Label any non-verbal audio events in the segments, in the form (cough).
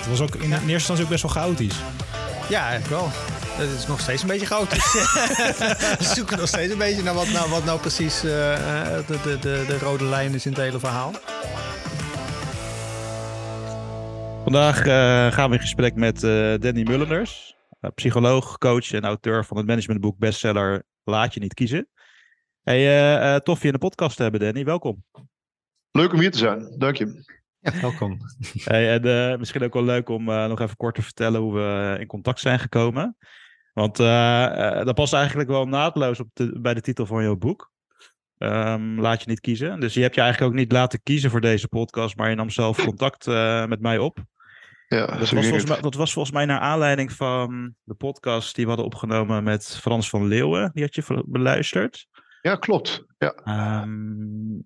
Het was ook in eerste instantie ook best wel chaotisch. Ja, eigenlijk wel. Het is nog steeds een beetje chaotisch. (laughs) we zoeken nog steeds een beetje naar wat nou, wat nou precies eh, eh, de, de, de, de rode lijn is in het hele verhaal. Vandaag eh, gaan we in gesprek met eh, Danny Mullenders, psycholoog, coach en auteur van het managementboek bestseller Laat je niet kiezen. Hey, tof je in de podcast te hebben, Danny. Welkom. Leuk om hier te zijn, dank je. Ja, welkom. (laughs) Hey, en eh, misschien ook wel leuk om eh, nog even kort te vertellen hoe we in contact zijn gekomen. Want eh, eh, dat past eigenlijk wel naadloos op de, bij de titel van jouw boek. Ehm, laat je niet kiezen. Dus je hebt je eigenlijk ook niet laten kiezen voor deze podcast, maar je nam zelf (laughs) contact eh, met mij op. Ja, Dat was, volgens mij, dat was volgens mij naar aanleiding van de podcast die we hadden opgenomen met Frans van Leeuwen. Die had je beluisterd. ja klopt. Ja. Ehm,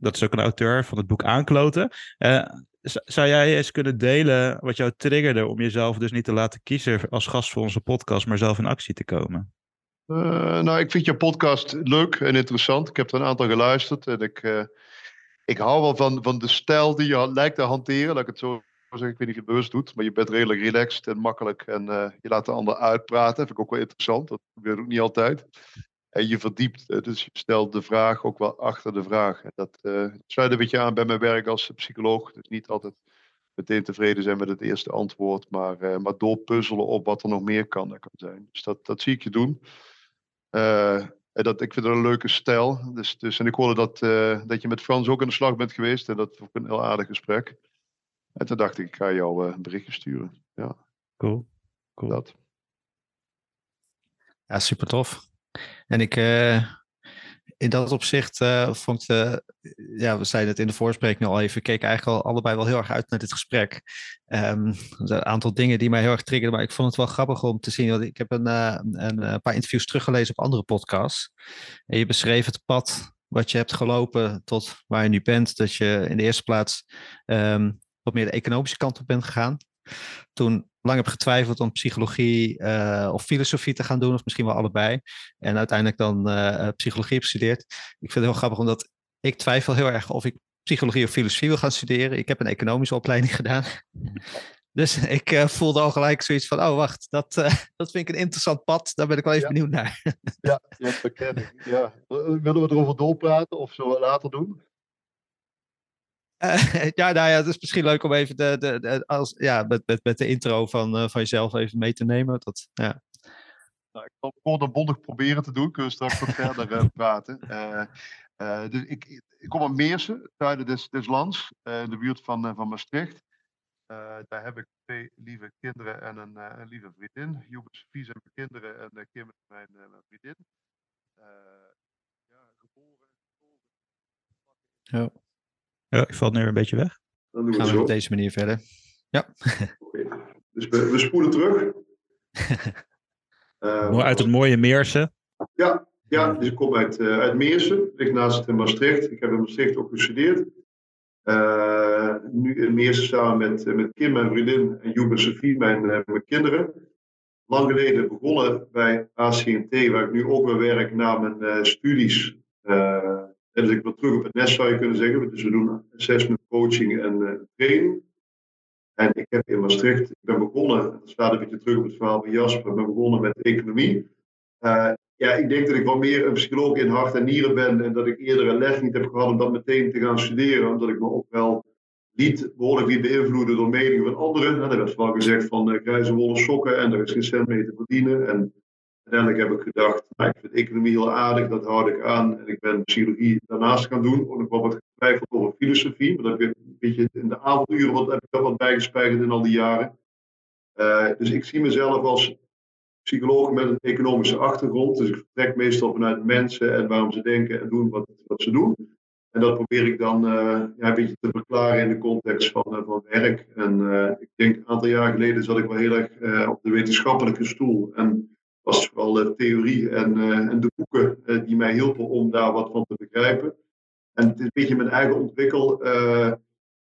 dat is ook een auteur van het boek Aankloten. Eh, z- zou jij eens kunnen delen wat jou triggerde om jezelf dus niet te laten kiezen als gast voor onze podcast, maar zelf in actie te komen? Eh, nou, ik vind je podcast leuk en interessant. Ik heb er een aantal geluisterd en ik, eh, ik hou wel van, van de stijl die je lijkt te hanteren. Laat ik het zo zeggen. Ik weet niet of je het bewust doet, maar je bent redelijk relaxed en makkelijk en eh, je laat de ander uitpraten. Dat vind ik ook wel interessant. Dat gebeurt ook niet altijd. En je verdiept, eh, dus je stelt de vraag ook wel achter de vraag. En dat eh, sluit een beetje aan bij mijn werk als psycholoog. Dus niet altijd meteen tevreden zijn met het eerste antwoord, maar, eh, maar doorpuzzelen op wat er nog meer kan, kan zijn. Dus dat, dat zie ik je doen. Eh, en dat, ik vind het een leuke stijl. Dus, dus, en ik hoorde dat, eh, dat je met Frans ook aan de slag bent geweest. En dat was ook een heel aardig gesprek. En toen dacht ik, ik ga jou eh, een berichtje sturen. Ja, Cool. cool. dat. Ja, super tof. En ik, eh, in dat opzicht eh, vond ik, de, ja, we zeiden het in de voorspreking al even, keken eigenlijk al allebei wel heel erg uit naar dit gesprek. Ehm, er zijn een aantal dingen die mij heel erg triggerden, maar ik vond het wel grappig om te zien, want ik heb een, eh, een, eh, paar interviews teruggelezen op andere podcasts. En je beschreef het pad wat je hebt gelopen tot waar je nu bent, dat je in de eerste plaats ehm, wat meer de economische kant op bent gegaan. Toen lang heb getwijfeld om psychologie eh, of filosofie te gaan doen, of misschien wel allebei. En uiteindelijk dan eh, psychologie heb gestudeerd. Ik vind het heel grappig, omdat ik twijfel heel erg of ik psychologie of filosofie wil gaan studeren. Ik heb een economische opleiding gedaan. (laughs) Dus ik eh, voelde al gelijk zoiets van, oh wacht, dat, (laughs) dat vind ik een interessant pad. Daar ben ik wel even Ja. benieuwd naar. Ja, dat herken ik. Ja. Willen we erover doorpraten of zullen we later doen? Eh, (laughs) ja, nou ja, het is misschien leuk om even de, de, de- als, ja, met, met, met de intro van, eh, van jezelf even mee te nemen. Dat, ja. Nou, ik zal het kort en bondig proberen te doen. Kunnen we straks nog verder eh, (laughs) praten. Dus ik, ik kom uit Meersen, zuiden des, des lands, in de buurt van, van Maastricht. Daar heb ik twee lieve kinderen en een, een lieve vriendin. Joep en Sophie zijn mijn kinderen en Kim is mijn, mijn vriendin. Ja, geboren. Ja. Ja, ik valt nu weer een beetje weg. Dan doen Gaan we op deze manier verder. Dus we, we spoelen terug. (laughs) Eh, Uit het mooie Meersen. Ja, ja dus ik kom uit, eh, uit Meersen, ligt naast in Maastricht. Ik heb in Maastricht ook gestudeerd. Eh, nu in Meersen samen met, eh, met Kim, mijn vriendin, en Joep en Sophie, mijn, eh, mijn kinderen. Lang geleden begonnen bij ACNT, waar ik nu ook weer werk na mijn eh, studies. En dus ik wil terug op het nest, zou je kunnen zeggen. Dus we doen assessment, coaching en eh, training. En ik heb in Maastricht, ik ben begonnen, dat staat een beetje terug op het verhaal van Jasper, ik ben begonnen met economie. Eh, ja, ik denk dat ik wel meer een psycholoog in hart en nieren ben en dat ik eerder een les niet heb gehad om dat meteen te gaan studeren, omdat ik me ook wel liet, behoorlijk liet beïnvloeden door meningen van anderen. Nou, er werd wel gezegd van uh, grijze wollen sokken en er is geen cent mee te verdienen. En uiteindelijk heb ik gedacht, nou, ik vind economie heel aardig, dat houd ik aan. En ik ben psychologie daarnaast gaan doen. Ook nog wel wat getwijfeld over filosofie, maar dat heb ik een beetje in de avonduren wat, heb ik wat in al die jaren. Uh, dus ik zie mezelf als psycholoog met een economische achtergrond. Dus ik vertrek meestal vanuit mensen en waarom ze denken en doen wat, ze doen. En dat probeer ik dan ja, een beetje te verklaren in de context van, van werk. En ik denk een aantal jaar geleden zat ik wel heel erg op de wetenschappelijke stoel. En was vooral theorie en, en de boeken die mij hielpen om daar wat van te begrijpen. En het is een beetje mijn eigen ontwikkel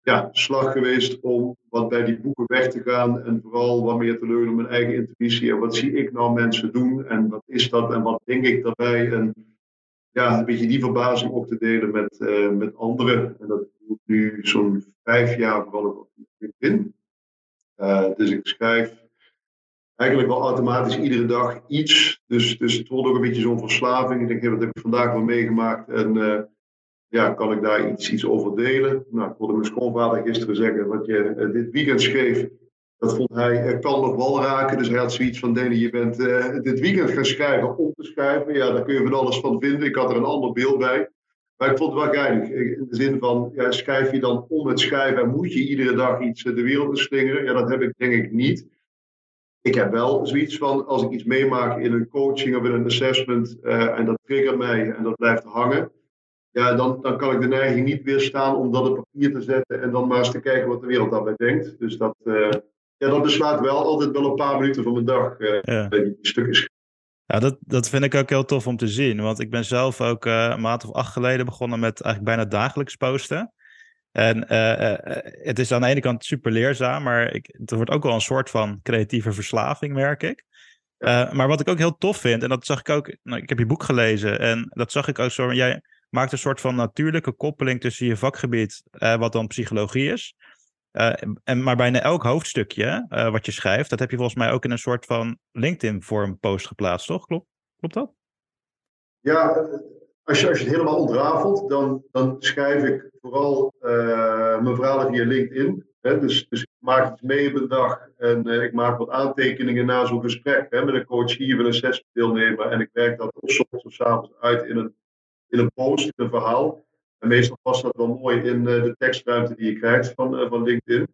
ja, slag geweest om wat bij die boeken weg te gaan en vooral wat meer te leunen op mijn eigen intuïtie. En wat zie ik nou mensen doen en wat is dat en wat denk ik daarbij. En ja, een beetje die verbazing ook te delen met, met anderen. En dat doe ik nu zo'n vijf jaar vooral op LinkedIn. Uh, dus ik schrijf eigenlijk wel automatisch iedere dag iets. Dus, dus het wordt ook een beetje zo'n verslaving. Ik denk, wat heb ik vandaag wel meegemaakt? En uh, ja, kan ik daar iets, iets over delen? Nou, ik hoorde mijn schoonvader gisteren zeggen, wat je uh, dit weekend schreef, dat vond hij, uh, kan nog wel raken. Dus hij had zoiets van, Danny, je bent uh, dit weekend gaan schrijven om te schrijven. Ja, daar kun je van alles van vinden. Ik had er een ander beeld bij. Maar ik vond het wel geinig. In de zin van, ja, schrijf je dan om het schrijven en moet je iedere dag iets de wereld te slingeren? Ja, dat heb ik denk ik niet. Ik heb wel zoiets van, als ik iets meemaak in een coaching of in een assessment en dat triggert mij en dat blijft hangen ja, dan, dan kan ik de neiging niet weerstaan om dat op papier te zetten en dan maar eens te kijken wat de wereld daarbij denkt. Dus dat, uh, ja, dat beslaat wel altijd wel een paar minuten van mijn dag, uh, ja. die stukjes. Ja, dat, dat vind ik ook heel tof om te zien. Want ik ben zelf ook uh, een maand of acht geleden begonnen met eigenlijk bijna dagelijks posten. En het is aan de ene kant super leerzaam, maar ik, het wordt ook wel een soort van creatieve verslaving, merk ik. maar wat ik ook heel tof vind, en dat zag ik ook, nou, ik heb je boek gelezen en dat zag ik ook zo. Jij, maakt een soort van natuurlijke koppeling tussen je vakgebied, uh, wat dan psychologie is. Uh, en, maar bijna elk hoofdstukje wat je schrijft, dat heb je volgens mij ook in een soort van LinkedIn-vorm post geplaatst, toch? Klopt, klopt dat? Ja, als je, als je het helemaal ontrafelt, dan, dan schrijf ik vooral mijn verhalen via LinkedIn. Hè? Dus, dus ik maak iets mee op een dag en ik maak wat aantekeningen na zo'n gesprek hè, met een coach hier, met een sessiedeelnemer. En ik werk dat of ochtends of avonds uit in een in een post, in een verhaal. En meestal past dat wel mooi in uh, de tekstruimte die je krijgt van, uh, van LinkedIn.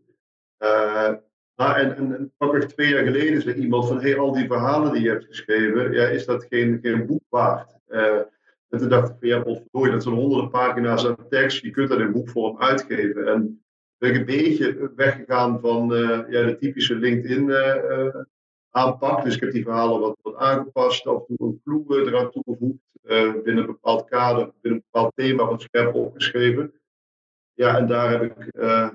Uh, nou, en, en, en twee jaar geleden zei iemand van, hey, al die verhalen die je hebt geschreven, ja, is dat geen, geen boek waard? En toen dacht ik van, ja, potverdorie, dat zijn honderden pagina's aan tekst, je kunt dat in boekvorm uitgeven. En ben ik een beetje weggegaan van ja, de typische LinkedIn aanpak. Dus ik heb die verhalen wat, wat aangepast, af en toe een clue eraan toegevoegd. Binnen een bepaald kader, binnen een bepaald thema van scherp opgeschreven. Ja, en daar heb ik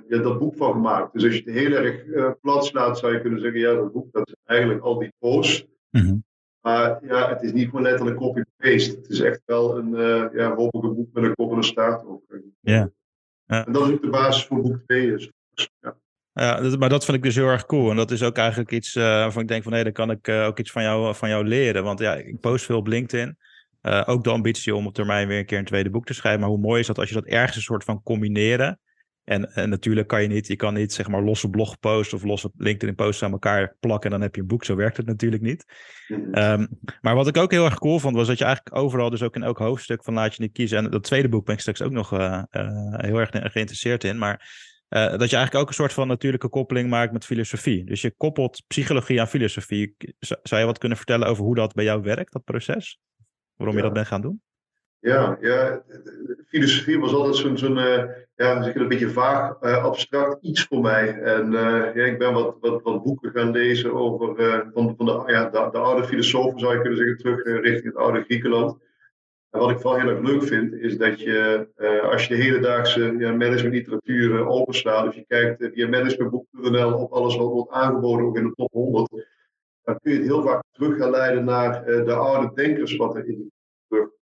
ja, dat boek van gemaakt. Dus als je het heel erg plat slaat, zou je kunnen zeggen: ja, dat boek dat eigenlijk al die posts. Mm Maar ja, het is niet gewoon letterlijk copy-paste. Het is echt wel een ja, hopelijk boek met een kop en een staart ook. Ja. ja. En dat is ook de basis voor boek 2. Dus, ja. Ja, maar dat vind ik dus heel erg cool. En dat is ook eigenlijk iets uh, waarvan ik denk van... hé, dan kan ik uh, ook iets van jou, van jou leren. Want ja, ik post veel op LinkedIn. Uh, ook de ambitie om op termijn weer een keer een tweede boek te schrijven. Maar hoe mooi is dat als je dat ergens een soort van combineren. En, en natuurlijk kan je niet, je kan niet zeg maar losse blogposts of losse LinkedIn posts aan elkaar plakken en dan heb je een boek. Zo werkt het natuurlijk niet. Um, maar wat ik ook heel erg cool vond, was dat je eigenlijk overal, dus ook in elk hoofdstuk van laat je niet kiezen. En dat tweede boek ben ik straks ook nog uh, uh, heel erg geïnteresseerd in. Maar uh, dat je eigenlijk ook een soort van natuurlijke koppeling maakt met filosofie. Dus je koppelt psychologie aan filosofie. Zou je wat kunnen vertellen over hoe dat bij jou werkt, dat proces? Waarom je dat bent gaan doen? Ja, ja filosofie was altijd zo'n, uh, ja, zeg een beetje vaag, uh, abstract iets voor mij. En ja, ik ben wat, wat, wat boeken gaan lezen over van, van de, ja, de, de, oude filosofen, zou je kunnen zeggen, terug richting het oude Griekenland. En wat ik vooral heel erg leuk vind, is dat je, als je de hedendaagse ja, managementliteratuur openslaat, of je kijkt via managementboek.nl op alles wat wordt aangeboden, ook in de top 100, dan kun je het heel vaak terug gaan leiden naar de oude denkers wat er in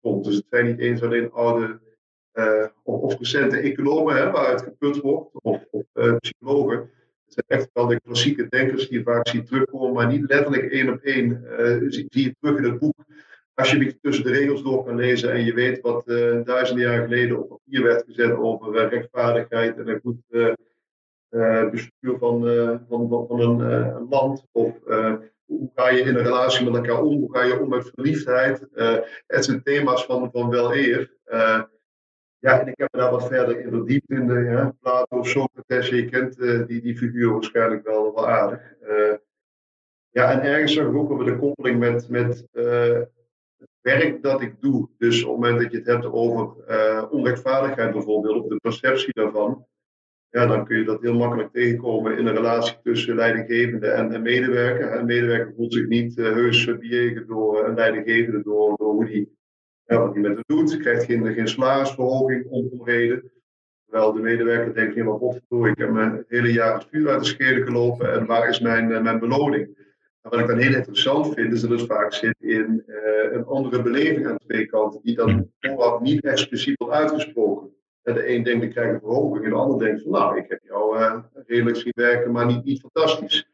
Dus het zijn niet eens alleen oude of, of, recente economen hè, waaruit geput wordt, of, of psychologen. Het zijn echt wel de klassieke denkers die je vaak ziet terugkomen, maar niet letterlijk één op één zie je terug in het boek als je een beetje tussen de regels door kan lezen en je weet wat uh, duizenden jaar geleden op papier werd gezet over uh, rechtvaardigheid en een goed uh, bestuur van, van, van, van een, een, land. Of hoe ga je in een relatie met elkaar om? Hoe ga je om met verliefdheid? het zijn thema's van, van wel eer. ja, en ik heb me daar wat verder in verdiept in de ja, Plato, Socrates. Je kent die, die figuur waarschijnlijk wel, wel aardig. ja, en ergens ook over de koppeling met, met werk dat ik doe, dus op het moment dat je het hebt over onrechtvaardigheid bijvoorbeeld, of de perceptie daarvan, ja, dan kun je dat heel makkelijk tegenkomen in een relatie tussen leidinggevende en, en medewerker. En medewerker voelt zich niet uh, heus bejegend door een leidinggevende, door, door hoe die, ja, wat hij met hem doet. Krijgt geen, geen salarisverhoging om, om reden. Terwijl de medewerker denkt, ik heb mijn hele jaar het vuur uit de schede gelopen en waar is mijn, uh, mijn beloning? En wat ik dan heel interessant vind, is dat het vaak zit in een andere beleving aan twee kanten, die dan vooraf niet expliciet wordt uitgesproken. De een denkt, ik krijg een verhoging, en de ander denkt van, nou, ik heb jou uh, redelijk zien werken, maar niet, niet fantastisch.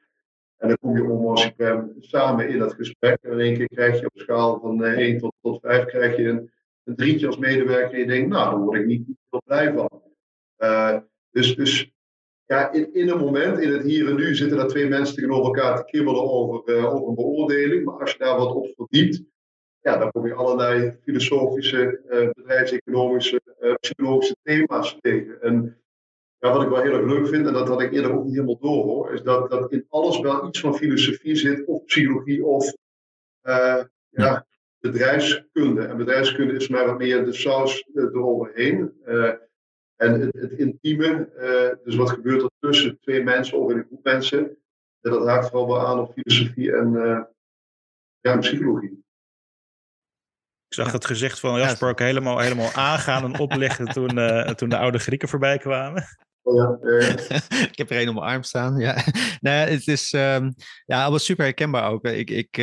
En dan kom je onmogelijk uh, samen in dat gesprek. En in één keer krijg je op schaal van uh, 1 tot, tot 5 krijg je een, drietje als medewerker. En je denkt, nou, daar word ik niet heel blij van. Dus, dus ja, in, in een moment, in het hier en nu, zitten er twee mensen tegenover elkaar te kibbelen over, over een beoordeling. Maar als je daar wat op verdiept, ja, dan kom je allerlei filosofische, uh, bedrijfseconomische, uh, psychologische thema's tegen. En ja, wat ik wel heel erg leuk vind, en dat had ik eerder ook niet helemaal door hoor, is dat, dat in alles wel iets van filosofie zit, of psychologie, of ja, bedrijfskunde. En bedrijfskunde is maar wat meer de saus eroverheen. En het, het intieme, dus wat gebeurt er tussen twee mensen of in een groep mensen, dat haakt vooral wel aan op filosofie en ja, psychologie. Ik zag het gezicht van Jasper ook helemaal, helemaal aangaan en opleggen toen, uh, toen de oude Grieken voorbij kwamen. Oh ja, (laughs) ik heb er een op mijn arm staan. Ja, (laughs) nee, het is um, ja, was super herkenbaar ook. Ik, ik,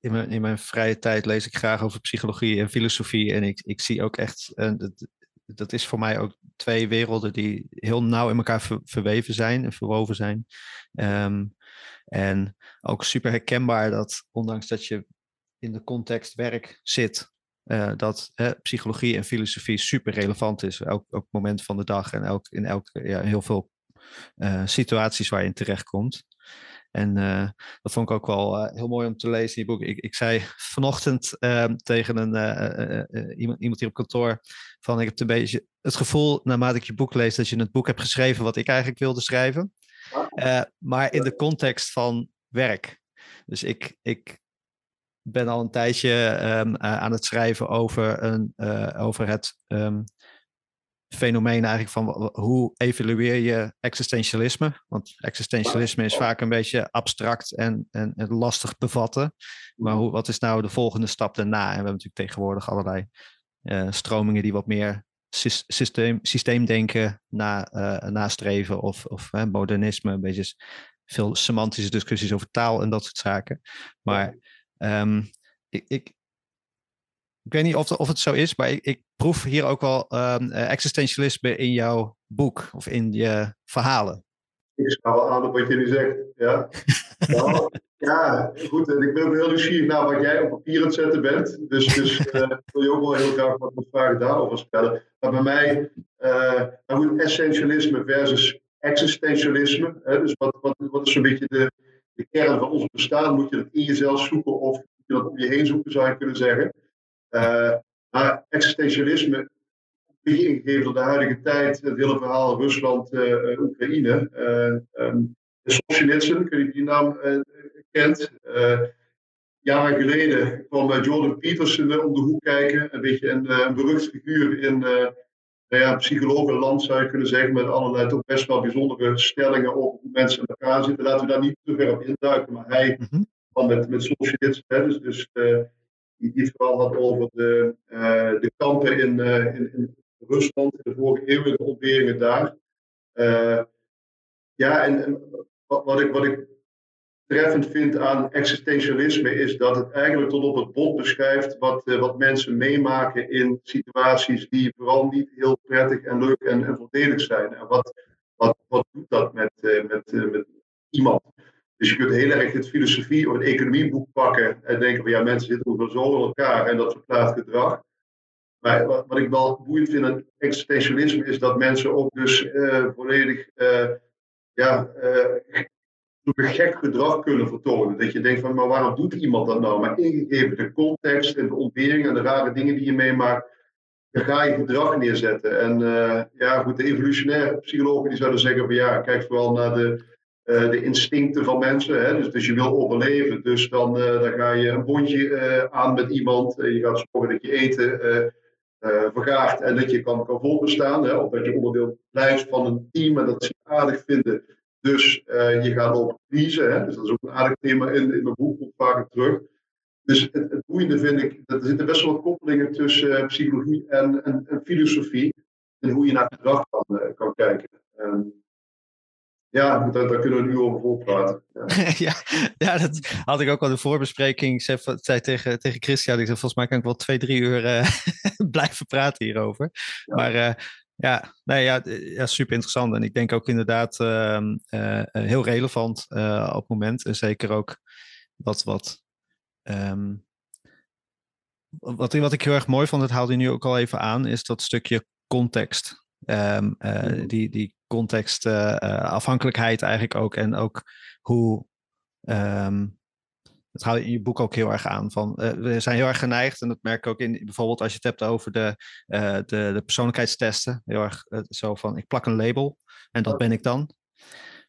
in, mijn, in mijn vrije tijd lees ik graag over psychologie en filosofie. En ik, ik zie ook echt dat is voor mij ook twee werelden die heel nauw in elkaar ver, verweven zijn en verwoven zijn. Um, en ook super herkenbaar dat ondanks dat je in de context werk zit, uh, dat uh, psychologie en filosofie super relevant is. Elk, elk moment van de dag en elk, in elk, ja, heel veel uh, situaties waar je in terechtkomt. En uh, dat vond ik ook wel heel mooi om te lezen in die boek. Ik, ik zei vanochtend tegen een, iemand, iemand hier op kantoor van ik heb een beetje het gevoel naarmate ik je boek lees dat je het boek hebt geschreven wat ik eigenlijk wilde schrijven. maar in de context van werk. Dus ik, ik ben al een tijdje um, aan het schrijven over, een, over het um, fenomeen eigenlijk van hoe evalueer je existentialisme? Want existentialisme is vaak een beetje abstract en, en, lastig bevatten. Maar hoe, wat is nou de volgende stap daarna? En we hebben natuurlijk tegenwoordig allerlei uh, stromingen die wat meer systeem, systeemdenken na, nastreven of, of modernisme, een beetje veel semantische discussies over taal en dat soort zaken. Maar um, ik, ik, ik weet niet of, of het zo is, maar ik, ik proef hier ook wel um, existentialisme in jouw boek of in je verhalen. Ik sta wel aan op wat je nu zegt. Ja, (laughs) nou, ja goed. Ik ben heel nieuwsgierig naar wat jij op papier aan het zetten bent. Dus, dus (laughs) uh, wil je ook wel heel graag wat vragen daarover stellen. Maar bij mij, uh, nou goed, essentialisme versus existentialisme. Hè, dus wat, wat, wat is zo'n beetje de, de kern van ons bestaan? Moet je dat in jezelf zoeken of moet je dat om je heen zoeken, zou je kunnen zeggen. Uh, maar existentialisme, een ingegeven door de huidige tijd, het hele verhaal Rusland-Oekraïne. Uh, um, Solzhenitsyn, kun je die naam kent. jaren geleden kwam Jordan Peterson om de hoek kijken. Een beetje een, een berucht figuur in nou ja, psychologenland, zou je kunnen zeggen. Met allerlei toch best wel bijzondere stellingen over hoe mensen in elkaar zitten. Laten we daar niet te ver op induiken. Maar hij mm -hmm. kwam met, met dus, dus die, die het vooral had over de, uh, de kampen in, uh, in, in, Rusland in de vorige eeuw, de ontberingen daar. Ja, en, en wat, wat, ik, wat ik treffend vind aan existentialisme is dat het eigenlijk tot op het bot beschrijft wat, wat mensen meemaken in situaties die vooral niet heel prettig en leuk en, en voordelig zijn. En wat, wat, wat doet dat met, met, met iemand? Dus je kunt heel erg het filosofie of het economieboek pakken en denken van ja, mensen zitten ongeveer zo in elkaar en dat verklaart gedrag. Maar wat, wat ik wel boeiend vind aan existentialisme is dat mensen ook dus volledig ja, gek gedrag kunnen vertonen. Dat je denkt van maar waarom doet iemand dat nou? Maar ingegeven de context en de ontbering en de rare dingen die je meemaakt, dan ga je gedrag neerzetten. En ja, goed, de evolutionaire psychologen die zouden zeggen van ja, kijk vooral naar de de instincten van mensen. Hè? Dus, dus je wil overleven. Dus dan, dan ga je een bondje aan met iemand. je gaat zorgen dat je eten vergaart en dat je kan, kan voorbestaan. Hè? Of dat je onderdeel blijft van een team en dat ze aardig vinden. Dus je gaat op kiezen. Hè? Dus dat is ook een aardig thema in, in mijn boek, komt vaker terug. Dus het, het boeiende vind ik, dat er zitten best wel wat koppelingen tussen psychologie en, en, en filosofie en hoe je naar gedrag kan, uh, kan kijken. Um, ja, daar, daar, kunnen we nu over volpraten. Ja. (laughs) ja, ja, dat had ik ook al in de voorbespreking. Ik zei, zei tegen, tegen Christian, ik zei, volgens mij kan ik wel twee, drie uur uh, (laughs) blijven praten hierover. Ja. Maar ja, nee, ja, ja, super interessant. En ik denk ook inderdaad uh, heel relevant op het moment. En zeker ook wat, wat, um, wat, wat ik heel erg mooi vond, dat haalde je nu ook al even aan, is dat stukje context. Um, die, die contextafhankelijkheid eigenlijk ook. En ook hoe. Um, dat hou je in je boek ook heel erg aan. Van, uh, we zijn heel erg geneigd, en dat merk ik ook in bijvoorbeeld als je het hebt over de, de, de, persoonlijkheidstesten. Heel erg zo van: ik plak een label en dat ben ik dan.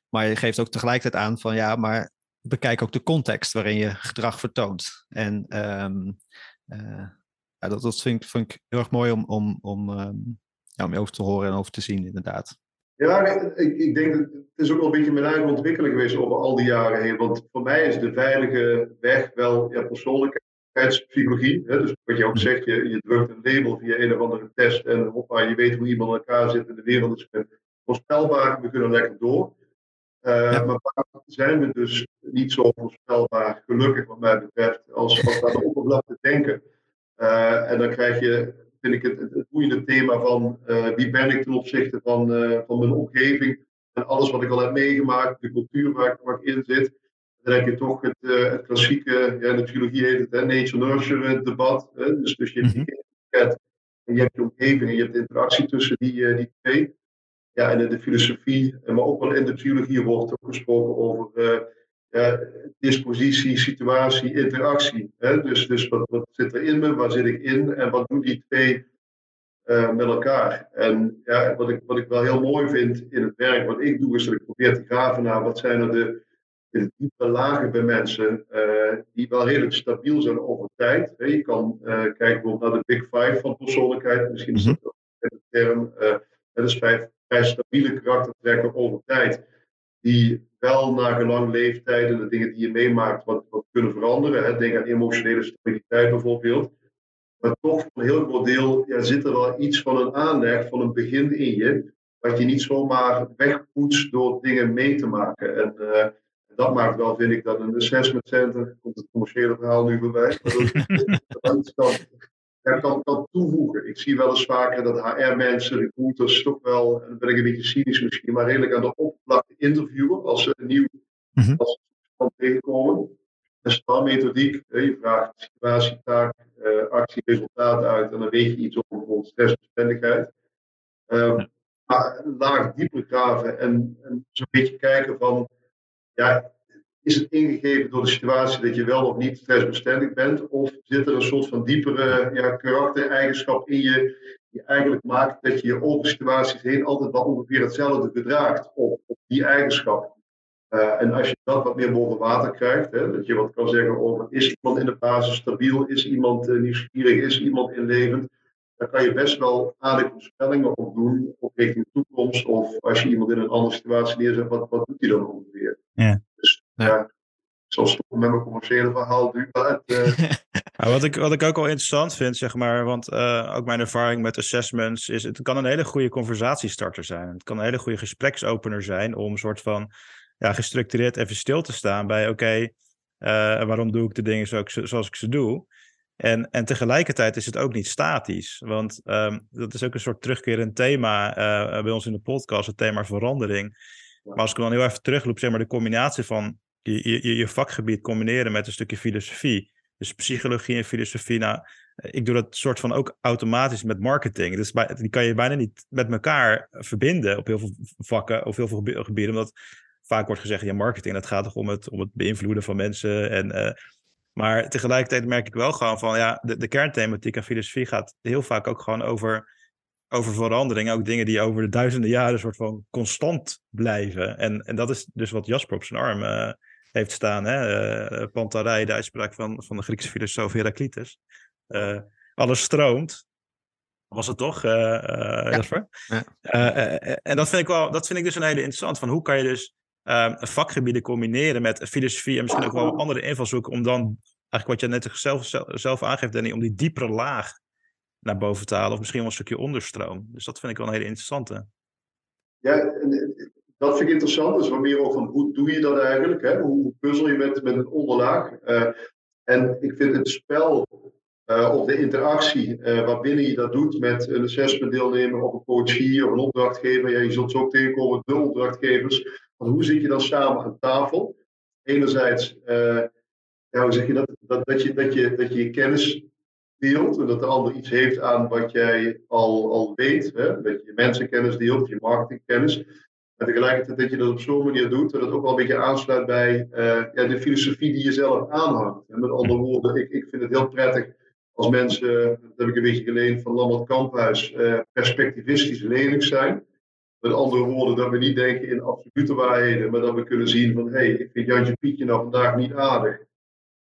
Maar je geeft ook tegelijkertijd aan van ja, maar bekijk ook de context waarin je gedrag vertoont. En um, ja, dat, dat vind, ik, vind ik heel erg mooi om, om, om, um, ja, om over te horen en over te zien, inderdaad. Ja, ik, ik denk dat het is ook wel een beetje mijn eigen ontwikkeling geweest over al die jaren heen. Want voor mij is de veilige weg wel ja, persoonlijkheidspsychologie. Hè? Dus wat je ook zegt, je, je drukt een label via een of andere test en hoppa, je weet hoe iemand in elkaar zit en de wereld is voorspelbaar. We kunnen lekker door. Uh, ja. Maar vaak zijn we dus niet zo voorspelbaar, gelukkig wat mij betreft, als, als aan de oppervlakte denken. Uh, en dan krijg je vind ik het, het, het boeiende thema van uh, wie ben ik ten opzichte van, uh, van mijn omgeving en alles wat ik al heb meegemaakt, de cultuur waar ik, waar ik in zit. Dan heb je toch het, uh, het klassieke, ja, de psychologie heet het hè, nature-nurture debat. Hè? Dus, dus je hebt mm -hmm. en je hebt je omgeving en je hebt de interactie tussen die, die twee. Ja, en in de filosofie, maar ook wel in de psychologie wordt ook gesproken over dispositie, situatie, interactie. Hè? Dus, dus wat, wat, zit er in me, waar zit ik in en wat doen die twee uh, met elkaar? En ja, wat, ik, wat ik wel heel mooi vind in het werk wat ik doe, is dat ik probeer te graven naar wat zijn er de, de diepe lagen bij mensen uh, die wel redelijk stabiel zijn over tijd. Hè? Je kan kijken bijvoorbeeld naar de Big Five van persoonlijkheid, misschien is dat ook een term. dat is vijf, vrij stabiele karaktertrekken over tijd die wel naar gelang leeftijd de dingen die je meemaakt wat, wat kunnen veranderen. Hè. Denk aan emotionele stabiliteit bijvoorbeeld. Maar toch voor een heel groot deel ja, zit er wel iets van een aanleg, van een begin in je, wat je niet zomaar wegpoetst door dingen mee te maken. En uh, dat maakt wel, vind ik, dat een assessment center, komt het commerciële verhaal nu voorbij, (laughs) dat, dat, ja, kan, kan toevoegen. Ik zie wel eens vaker dat HR-mensen, recruiters, toch wel, en dan ben ik een beetje cynisch misschien, maar redelijk aan de oppervlakte interviewen als ze een nieuw mm -hmm. als ze tegenkomen. En methodiek, je vraagt situatie, taak, uh, actie, resultaat uit en dan weet je iets over bijvoorbeeld stressbestendigheid. Um, maar laag dieper graven en, en zo'n beetje kijken van, ja, is het ingegeven door de situatie dat je wel of niet stressbestendig bent? Of zit er een soort van diepere ja, karaktereigenschap in je, die eigenlijk maakt dat je je over situaties heen altijd wel ongeveer hetzelfde gedraagt op, op die eigenschap? Uh, en als je dat wat meer boven water krijgt, hè, dat je wat kan zeggen over is iemand in de basis stabiel, is iemand uh, nieuwsgierig, is iemand inlevend, dan kan je best wel aardige voorspellingen op doen, op richting de toekomst. Of als je iemand in een andere situatie neerzet, wat, wat doet hij dan ongeveer? Ja. Dus ja, zoals met mijn commerciële verhaal nu. (laughs) Ja, wat, ik, wat ik ook wel interessant vind, zeg maar, want uh, ook mijn ervaring met assessments is, het kan een hele goede conversatiestarter zijn. Het kan een hele goede gespreksopener zijn om een soort van ja, gestructureerd even stil te staan bij, oké, okay, uh, waarom doe ik de dingen zoals ik, zoals ik ze doe? En, en tegelijkertijd is het ook niet statisch. Want um, dat is ook een soort terugkerend thema uh, bij ons in de podcast, het thema verandering. Maar als ik dan heel even terugloop, zeg maar de combinatie van je, je, je vakgebied combineren met een stukje filosofie. Dus psychologie en filosofie. Nou, ik doe dat soort van ook automatisch met marketing. Dus die kan je bijna niet met elkaar verbinden op heel veel vakken of heel veel gebieden. Omdat vaak wordt gezegd, ja, marketing, dat gaat toch om het, om het beïnvloeden van mensen. En, uh, maar tegelijkertijd merk ik wel gewoon van, ja, de, de kernthematiek aan filosofie gaat heel vaak ook gewoon over over verandering. Ook dingen die over de duizenden jaren soort van constant blijven. En, en dat is dus wat Jasper op zijn arm uh, heeft staan. Hè? Uh, Pantarij, de uitspraak van, van de Griekse filosoof Heraclitus. Uh, alles stroomt. Was het toch, ja. Jasper? Ja. en dat vind, ik wel, dat vind ik dus een hele interessant. Van hoe kan je dus um, vakgebieden combineren met filosofie en misschien ook wel andere invalshoeken om dan eigenlijk wat je net zelf, zelf aangeeft, Danny, om die diepere laag naar boven te halen. Of misschien wel een stukje onderstroom. Dus dat vind ik wel een hele interessante. Ja, dat vind ik interessant. Dus wat meer over hoe doe je dat eigenlijk? Hè? Hoe puzzel je met, met een onderlaag? Uh, en ik vind het spel uh, of de interactie waarbinnen je dat doet met een assessment deelnemer of een coachie of een opdrachtgever. Ja, je zult zo ook tegenkomen, de opdrachtgevers. Want hoe zit je dan samen aan tafel? Enerzijds, ja, hoe zeg je dat? Dat, dat, je, dat, je, dat je je kennis deelt en dat de ander iets heeft aan wat jij al, al weet. Hè? Dat je je mensenkennis deelt, je marketingkennis. En tegelijkertijd dat je dat op zo'n manier doet, dat het ook wel een beetje aansluit bij uh, ja, de filosofie die je zelf aanhangt. En met andere woorden, ik, ik vind het heel prettig als mensen, dat heb ik een beetje geleend van Lambert Kamphuis, uh, perspectivistisch lenig zijn. Met andere woorden, dat we niet denken in absolute waarheden, maar dat we kunnen zien van hé, hey, ik vind Jantje Pietje nou vandaag niet aardig.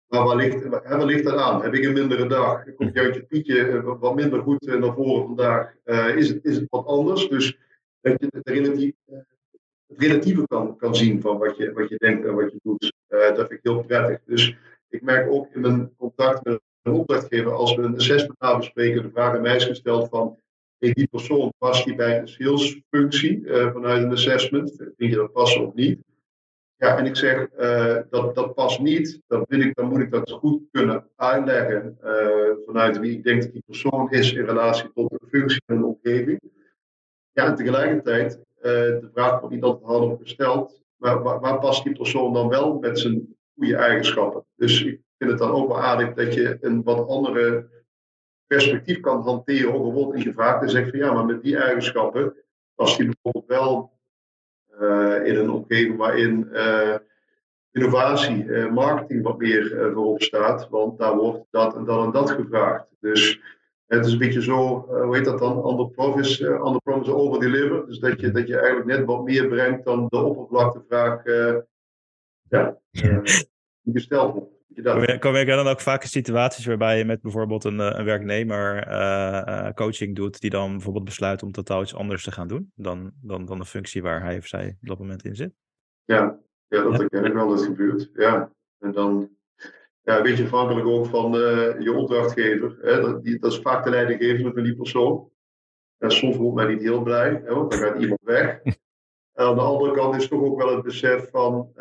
Maar waar ligt, waar ligt dat aan? Heb ik een mindere dag? Komt Jantje Pietje eh, wat minder goed naar voren vandaag? Uh, is, het, is het wat anders? Dus dat je het, relatief, het relatieve kan, kan zien van wat je, wat je denkt en wat je doet. Uh, dat vind ik heel prettig. Dus ik merk ook in mijn contact met een opdrachtgever, als we een assessment bespreken, de vraag aan mij is gesteld van hey, die persoon past die bij een salesfunctie uh, vanuit een assessment? Vind je dat passen of niet? Ja, en ik zeg uh, dat dat past niet. Dan, wil ik, dan moet ik dat goed kunnen uitleggen uh, vanuit wie ik denk dat die persoon is in relatie tot de functie en de omgeving. Ja, en tegelijkertijd, uh, de vraag wordt niet altijd hardop gesteld, maar waar, past die persoon dan wel met zijn goede eigenschappen? Dus ik vind het dan ook wel aardig dat je een wat andere perspectief kan hanteren, ook bijvoorbeeld in je vraag en zegt van ja, maar met die eigenschappen past die bijvoorbeeld wel in een omgeving waarin uh, innovatie, marketing wat meer voorop staat. Want daar wordt dat en dat en dat gevraagd. Dus het is een beetje zo, hoe heet dat dan? Under promise, under promise over deliver. Dus dat je, dat je eigenlijk net wat meer brengt dan de oppervlaktevraag ja, gesteld wordt. Kom je, dan ook vaak in situaties waarbij je met bijvoorbeeld een, een werknemer uh, coaching doet, die dan bijvoorbeeld besluit om totaal iets anders te gaan doen dan, dan, dan de functie waar hij of zij op dat moment in zit? Ja, ja dat herken ik wel, dat gebeurt. Ja. En dan ja, een beetje afhankelijk ook van uh, je opdrachtgever. Hè? Dat, die, dat is vaak de leidinggevende van die persoon. En soms wordt mij niet heel blij, hè, want dan gaat iemand weg. (laughs) En aan de andere kant is toch ook wel het besef van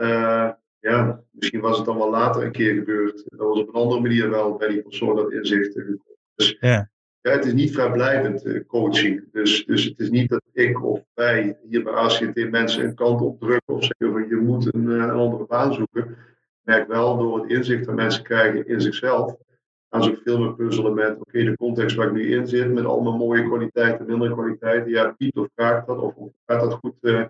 ja, misschien was het dan wel later een keer gebeurd. Dat was op een andere manier wel bij die persoon dat inzicht gekomen. Dus ja. ja. het is niet vrijblijvend uh, coaching. Dus, dus het is niet dat ik of wij hier bij ACT mensen een kant op drukken of zeggen van je moet een, uh, een andere baan zoeken. Ik merk wel door het inzicht dat mensen krijgen in zichzelf, gaan ze veel meer puzzelen met oké, de context waar ik nu in zit, met allemaal mooie kwaliteiten, mindere kwaliteiten. Ja, Piet of vraagt dat of, of gaat dat goed uh,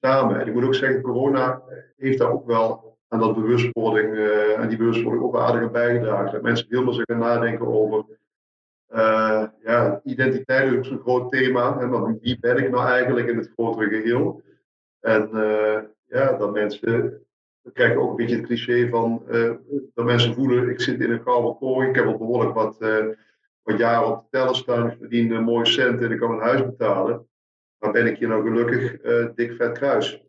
En ik moet ook zeggen, corona heeft daar ook wel aan dat bewustwording, uh, aan die bewustwording ook aardig aan bijgedragen. Dat mensen veel meer zich gaan nadenken over uh, ja, identiteit is ook zo'n groot thema. Hè, maar wie ben ik nou eigenlijk in het grotere geheel? En uh, ja, dat mensen, we krijgen ook een beetje het cliché van dat mensen voelen, ik zit in een gouden kooi, ik heb al behoorlijk wat, wat jaren op de teller staan, ik verdien een mooie cent en ik kan een huis betalen. Maar ben ik hier nou gelukkig uh, dik vet kruis?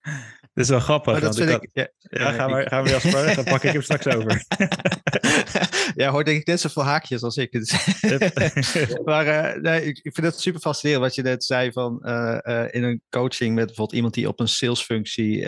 (laughs) Dat is wel grappig. dat vind ik, ja, ja, ga, maar, ga maar Jasper, dan pak ik hem straks over. (laughs) (laughs) ja, hoor denk ik net zoveel haakjes als ik. (laughs) maar uh, nee, ik, ik, vind het super fascinerend wat je net zei van uh, uh, in een coaching met bijvoorbeeld iemand die op een salesfunctie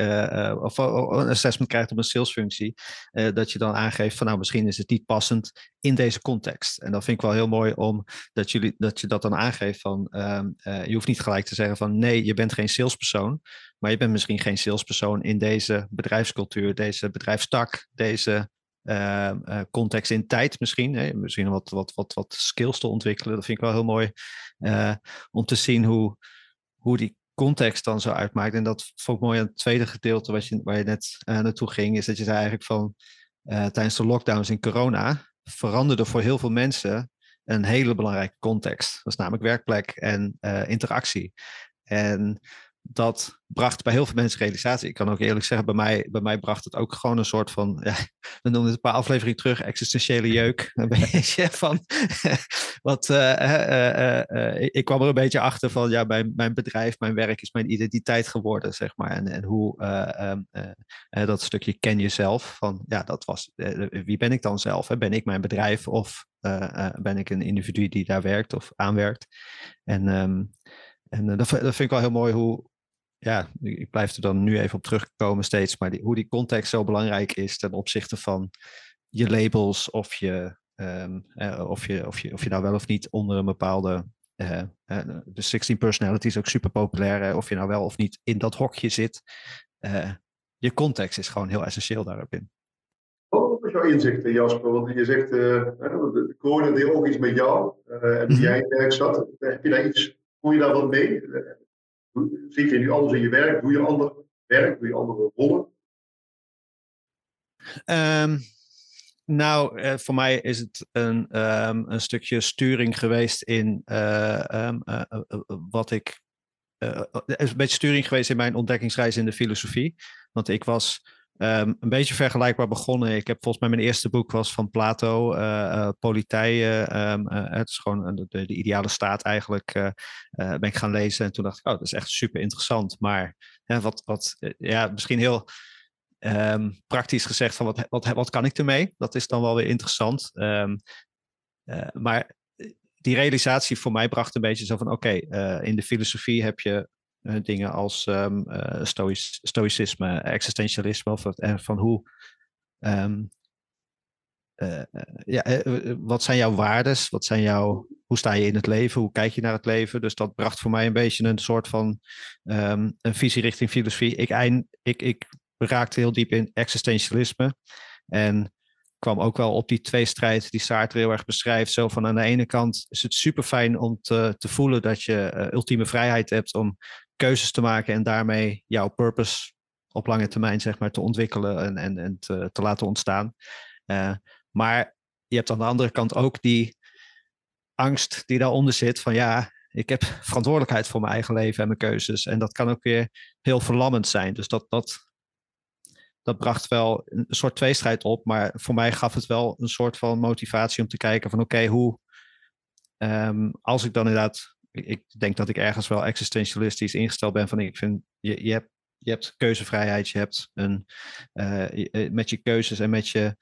of een assessment krijgt op een salesfunctie, dat je dan aangeeft van nou misschien is het niet passend in deze context. En dat vind ik wel heel mooi om dat, jullie, dat je dat dan aangeeft van ehm, je hoeft niet gelijk te zeggen van nee, je bent geen salespersoon. Maar je bent misschien geen salespersoon in deze bedrijfscultuur, deze bedrijfstak, deze uh, uh, context in tijd misschien. Hè? Misschien wat, wat, wat, wat skills te ontwikkelen. Dat vind ik wel heel mooi uh, om te zien hoe, hoe die context dan zo uitmaakt. En dat vond ik mooi aan het tweede gedeelte wat je, waar je net naartoe ging. Is dat je zei eigenlijk van tijdens de lockdowns in corona veranderde voor heel veel mensen een hele belangrijke context. Dat is namelijk werkplek en interactie. En dat bracht bij heel veel mensen realisatie. Ik kan ook eerlijk zeggen, bij mij, bij mij bracht het ook gewoon een soort van, ja, (laughs) we noemen het een paar afleveringen terug, existentiële jeuk. (laughs) Een beetje van, (laughs) wat, uh, ik kwam er een beetje achter van, ja, mijn, mijn bedrijf, mijn werk is mijn identiteit geworden, zeg maar. En, en hoe ehm, dat stukje ken jezelf, van, ja, dat was, wie ben ik dan zelf? Hè? Ben ik mijn bedrijf of ben ik een individu die daar werkt of aanwerkt? En, um, en dat, dat vind ik wel heel mooi hoe, ja, ik blijf er dan nu even op terugkomen steeds, maar die, hoe die context zo belangrijk is ten opzichte van je labels of je, um, of je, of je, of je nou wel of niet onder een bepaalde. Uh, de 16 personality is ook super populair. Hè, of je nou wel of niet in dat hokje zit. Uh, je context is gewoon heel essentieel daarop in. Wat was jouw inzicht, Jasper? Want je zegt, uh, de corona deed ook iets met jou. en mm jij in werk zat. Heb je daar iets, kon je daar wat mee? Zit je nu anders in je werk? Doe je ander werk? Doe je andere rollen? Um, nou, uh, voor mij is het een, um, een stukje sturing geweest in uh, um, uh, wat ik. een beetje sturing geweest in mijn ontdekkingsreis in de filosofie. Want ik was Um, een beetje vergelijkbaar begonnen. Ik heb volgens mij mijn eerste boek was van Plato, uh, het is gewoon de, de, ideale staat eigenlijk. ben ik gaan lezen en toen dacht ik, oh, dat is echt super interessant. Maar wat, wat ja, misschien heel um, praktisch gezegd van wat, wat, wat kan ik ermee? Dat is dan wel weer interessant. maar die realisatie voor mij bracht een beetje zo van, oké, in de filosofie heb je dingen als um, uh, stoïc, stoïcisme, existentialisme, of, en van hoe. Uh, ja, wat zijn jouw waardes? Wat zijn jouw, hoe sta je in het leven? Hoe kijk je naar het leven? Dus dat bracht voor mij een beetje een soort van um, een visie richting filosofie. Ik, ik, ik raakte heel diep in existentialisme. En kwam ook wel op die tweestrijd die Sartre heel erg beschrijft. Zo van aan de ene kant is het super fijn om te, te voelen dat je uh, ultieme vrijheid hebt om keuzes te maken en daarmee jouw purpose op lange termijn zeg maar, te ontwikkelen en, en, en te, te laten ontstaan. Uh, maar je hebt aan de andere kant ook die angst die daaronder zit van ja, ik heb verantwoordelijkheid voor mijn eigen leven en mijn keuzes. En dat kan ook weer heel verlammend zijn. Dus dat, dat, dat bracht wel een soort tweestrijd op. Maar voor mij gaf het wel een soort van motivatie om te kijken van oké, hoe um, als ik dan inderdaad ik denk dat ik ergens wel existentialistisch ingesteld ben van ik vind je, je, hebt, je hebt keuzevrijheid, je hebt een uh, met je keuzes en met je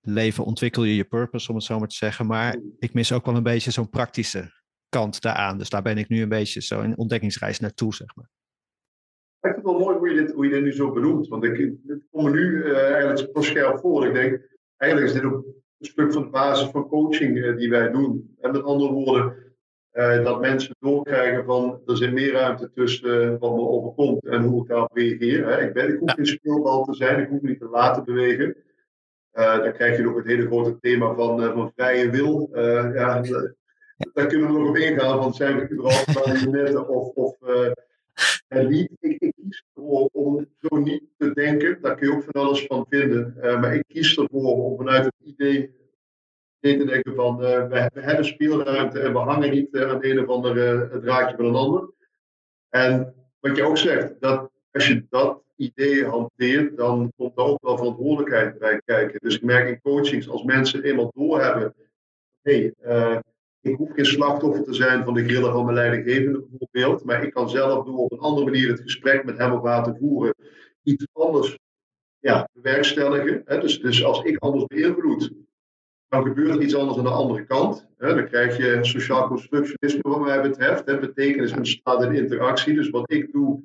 leven ontwikkel je je purpose, om het zo maar te zeggen. Maar ik mis ook wel een beetje zo'n praktische kant daaraan. Dus daar ben ik nu een beetje zo in ontdekkingsreis naartoe, zeg maar. Ik vind het wel mooi hoe je dit, hoe je dit nu zo benoemt. Want ik, komt me nu uh, eigenlijk zo scherp voor. Ik denk, eigenlijk is dit ook een stuk van de basis van coaching uh, die wij doen. En met andere woorden, uh, dat mensen doorkrijgen van er zit meer ruimte tussen wat me overkomt en hoe ik daarop reageer. Hè. Ik, ben, ik hoef geen speelbal te zijn, ik hoef niet te laten bewegen. Dan krijg je ook het hele grote thema van, van vrije wil. ja, daar kunnen we nog op ingaan, want zijn we überhaupt marionetten of, of niet. Ik, ik, kies ervoor om zo niet te denken, daar kun je ook van alles van vinden. maar ik kies ervoor om vanuit het idee te denken van uh, we, hebben speelruimte en we hangen niet uh, aan het een of ander uh, draadje van een ander. En wat je ook zegt, dat als je dat idee hanteert, dan komt er ook wel verantwoordelijkheid bij kijken. Dus ik merk in coachings, als mensen eenmaal doorhebben, hé, ik hoef geen slachtoffer te zijn van de grillen van mijn leidinggevende bijvoorbeeld, maar ik kan zelf door op een andere manier het gesprek met hem of haar te voeren, iets anders ja, bewerkstelligen. Hè? Dus, dus als ik anders beïnvloed, dan gebeurt er iets anders aan de andere kant. Hè? Dan krijg je sociaal constructionisme wat mij betreft. Hè? Betekenis ontstaat in interactie. Dus wat ik doe,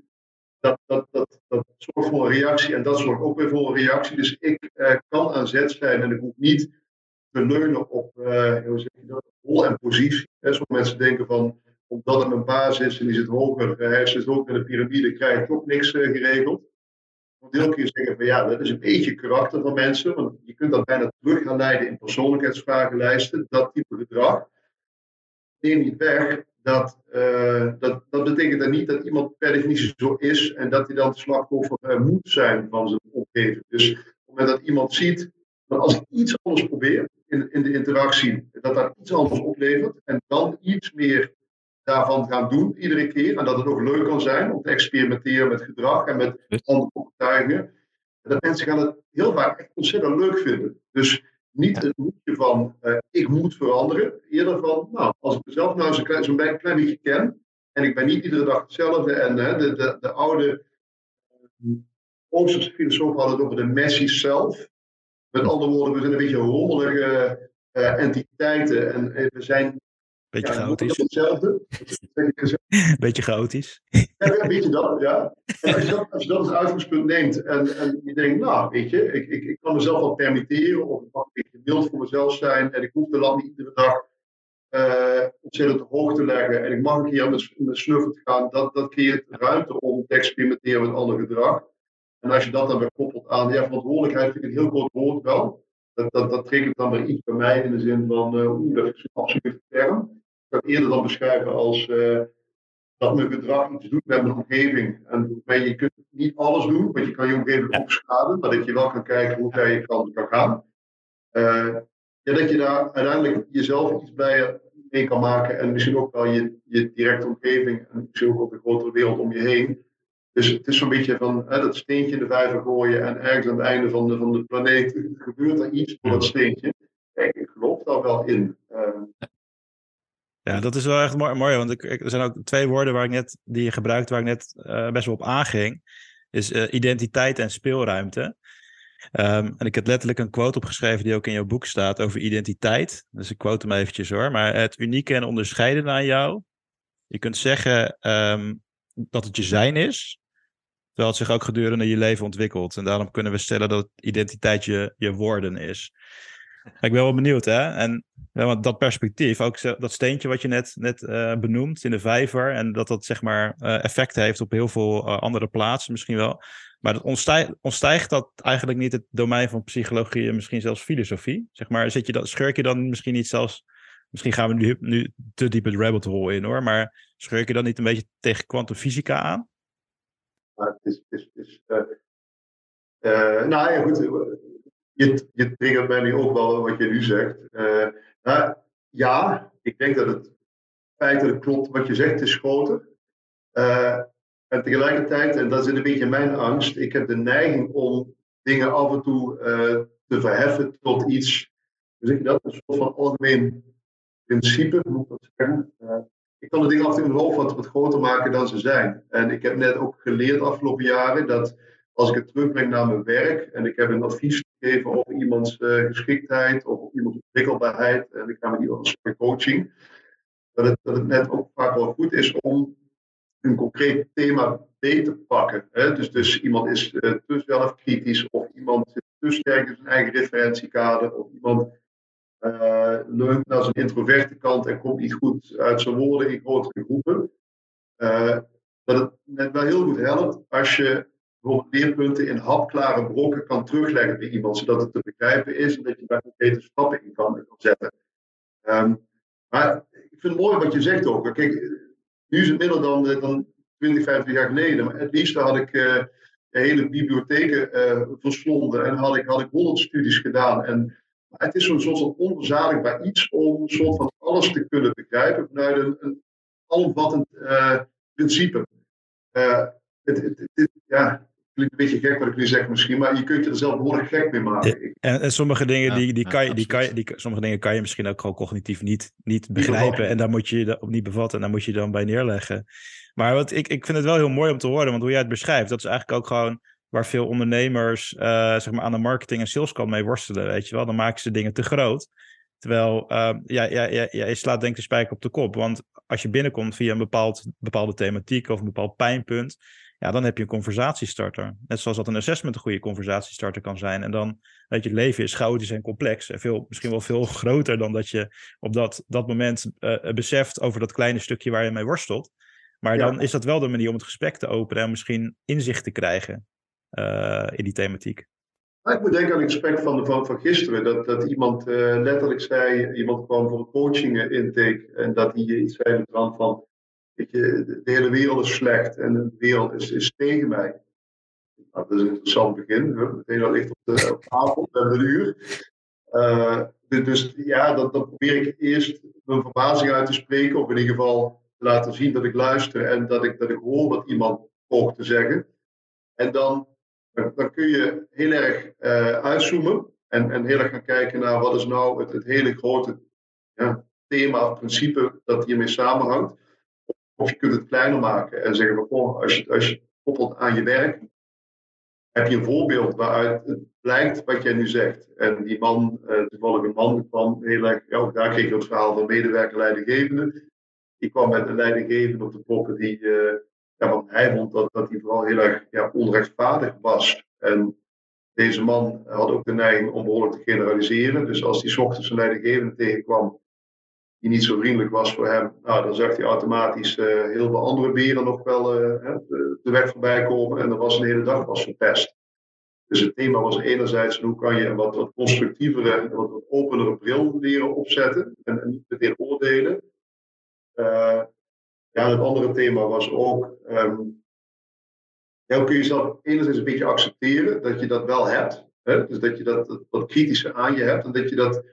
dat, dat, dat, dat zorgt voor een reactie en dat zorgt ook weer voor een reactie. Dus ik eh, kan aan zet zijn en ik hoef niet te leunen op je dat, rol en positie. Sommige mensen denken van, omdat het mijn baas is en die zit hoger, uh, hij zit hoger in de piramide, krijg ik ook niks uh, geregeld een kun je zeggen van ja, dat is een beetje karakter van mensen, want je kunt dat bijna terug gaan leiden in persoonlijkheidsvragenlijsten, dat type gedrag. Neem niet weg dat, dat, dat betekent dan niet dat iemand per definitie zo is en dat hij dan slachtoffer moet zijn van zijn omgeving. Dus op het moment dat iemand ziet, dat als ik iets anders probeer, in, in de interactie, dat dat iets anders oplevert. En dan iets meer daarvan gaan doen iedere keer. En dat het ook leuk kan zijn om te experimenteren met gedrag en met andere overtuigingen. En dat mensen gaan het heel vaak echt ontzettend leuk vinden. Dus niet een moedje van uh, ik moet veranderen. Eerder van, nou, als ik mezelf nou zo'n klein, zo klein, beetje ken. En ik ben niet iedere dag hetzelfde. En de, de, de oude uh, Oosterse filosofen hadden het over de messies zelf. Met andere woorden, we zijn een beetje rommelige entiteiten. En we zijn Beetje ja, chaotisch. Hetzelfde. (laughs) beetje chaotisch. Ja, een beetje dat, ja. En als je dat, als je dat als uitgangspunt neemt en, en je denkt, nou, weet je, ik, ik, ik kan mezelf wel permitteren of ik mag een beetje mild voor mezelf zijn en ik hoef de lat niet iedere dag uh, ontzettend hoog te leggen en ik mag een keer met, met snuffel te gaan, dat, dat creëert ruimte om te experimenteren met ander gedrag. En als je dat dan weer koppelt aan, ja, verantwoordelijkheid vind ik een heel groot woord wel. Dat, dat, dat triggert dan weer iets bij mij in de zin van, uh, oeh, dat is een absolute term. Ik zou het eerder dan beschrijven als uh, dat mijn gedrag iets doet met mijn omgeving. En je kunt niet alles doen, want je kan je omgeving ook schaden, maar dat je wel kan kijken hoe ver je kan, kan gaan. Uh, ja, dat je daar uiteindelijk jezelf iets bij mee kan maken en misschien ook wel je, je directe omgeving en misschien ook de grotere wereld om je heen. Dus het is zo'n beetje van hè, dat steentje in de vijver gooien en ergens aan het einde van de, van de planeet gebeurt er iets voor dat steentje. Kijk, ik geloof daar wel in. Uh, ja, dat is wel echt mooi, mooi want ik, er zijn ook twee woorden waar ik net, die je gebruikt waar ik net uh, best wel op aanging. Is uh, identiteit en speelruimte. Um, en ik heb letterlijk een quote opgeschreven die ook in jouw boek staat over identiteit. Dus ik quote hem eventjes hoor. Maar het unieke en onderscheidende aan jou. Je kunt zeggen um, dat het je zijn is. Terwijl het zich ook gedurende je leven ontwikkelt. En daarom kunnen we stellen dat identiteit je, je worden is. Ik ben wel benieuwd, hè? En want dat perspectief, ook dat steentje wat je net, net uh, benoemt in de vijver, en dat dat zeg maar uh, effect heeft op heel veel uh, andere plaatsen misschien wel. Maar dat ontstijgt, ontstijgt dat eigenlijk niet het domein van psychologie en misschien zelfs filosofie? Zeg maar, zit je dan, schurk je dan misschien niet zelfs, misschien gaan we nu, nu te diep het rabbit hole in hoor, maar schurk je dan niet een beetje tegen kwantumfysica aan? Maar het is, het is, nou ja, goed je, je triggert mij nu ook wel wat je nu zegt. Uh, ja, ik denk dat het feitelijk klopt wat je zegt, is groter. En tegelijkertijd, en dat is een beetje mijn angst, ik heb de neiging om dingen af en toe te verheffen tot iets, hoe zeg je dat, een soort van algemeen principe, moet ik dat zeggen. Ik kan de dingen toe in mijn hoofd wat, groter maken dan ze zijn. En ik heb net ook geleerd afgelopen jaren dat als ik het terugbreng naar mijn werk en ik heb een advies geven over iemands uh, geschiktheid of iemands ontwikkelbaarheid en ik ga met iemand een coaching, dat het, dat het net ook vaak wel goed is om een concreet thema beter te pakken. Hè? Dus, dus iemand is uh, te zelfkritisch of iemand zit te sterk in zijn eigen referentiekader of iemand uh, leunt naar zijn introverte kant en komt niet goed uit zijn woorden in grotere groepen. dat het net wel heel goed helpt als je bijvoorbeeld leerpunten in hapklare brokken kan terugleggen bij iemand, zodat het te begrijpen is en dat je daar concrete stappen in kan, zetten. Um, maar ik vind het mooi wat je zegt ook. Kijk, nu is het minder dan, eh, dan 20, 50 jaar geleden, maar het liefst had ik uh, hele bibliotheken uh, verslonden en had ik, had ik 100 studies gedaan. En het is zo'n soort van onverzadigbaar iets om een soort van alles te kunnen begrijpen vanuit een, een alomvattend uh, principe. Uh, het, het, het, ja, klinkt een beetje gek wat ik nu zeg misschien, maar je kunt je er zelf behoorlijk gek mee maken. En, en sommige dingen, die, die kan je, die kan je, die, sommige dingen kan je misschien ook gewoon cognitief niet, niet begrijpen. En daar moet je je op niet bevatten en daar moet je dan bij neerleggen. Maar wat, ik, ik vind het wel heel mooi om te horen, want hoe jij het beschrijft, dat is eigenlijk ook gewoon waar veel ondernemers uh, zeg maar aan de marketing en saleskant mee worstelen. Weet je wel, dan maken ze dingen te groot. Terwijl uh, ja, ja, ja, ja, je slaat denk ik de spijker op de kop. Want als je binnenkomt via een bepaald, bepaalde thematiek of een bepaald pijnpunt, ja, dan heb je een conversatiestarter. Net zoals dat een assessment een goede conversatiestarter kan zijn. En dan, weet je, het leven is chaotisch en complex. En veel, misschien wel veel (laughs) groter dan dat je op dat, dat moment uh, beseft over dat kleine stukje waar je mee worstelt. Maar dan is dat wel de manier om het gesprek te openen en misschien inzicht te krijgen in die thematiek. ik moet denken aan het gesprek van, van, van gisteren. Dat, dat iemand uh, letterlijk zei, iemand kwam voor een coaching intake. En dat hij iets zei van Weet je, de hele wereld is slecht en de wereld is, is tegen mij. Nou, dat is een interessant begin. Het hele ligt op, de, tafel, we een uur. Uh, dus ja, dan, dan, probeer ik eerst mijn verbazing uit te spreken, of in ieder geval te laten zien dat ik luister en dat ik, dat ik hoor wat iemand poogt te zeggen. En dan, dan kun je heel erg uh, uitzoomen en, en heel erg gaan kijken naar wat is nou het, hele grote ja, thema principe dat hiermee samenhangt. Of je kunt het kleiner maken en zeggen, oh, als je, als je koppelt aan je werk, heb je een voorbeeld waaruit het blijkt wat jij nu zegt. En die man, uh, toevallig een man, kwam heel erg, ja, ook daar kreeg ik het verhaal van medewerker leidinggevende. Die kwam met een leidinggevende op de proppen die, uh, ja, want hij vond dat, dat hij vooral heel erg ja, onrechtvaardig was. En deze man had ook de neiging om behoorlijk te generaliseren. Dus als hij ochtends een leidinggevende tegenkwam die niet zo vriendelijk was voor hem, nou, dan zag hij automatisch uh, heel veel andere beren nog wel uh, de weg voorbij komen. En dan was een hele dag was verpest. Dus het thema was enerzijds hoe kan je een wat, wat constructievere, wat, wat openere bril leren opzetten en, niet meteen oordelen. Uh, ja, het andere thema was ook, um, ja, hoe kun je zelf enerzijds een beetje accepteren dat je dat wel hebt. Hè? Dus dat je dat, dat, kritische aan je hebt en dat je dat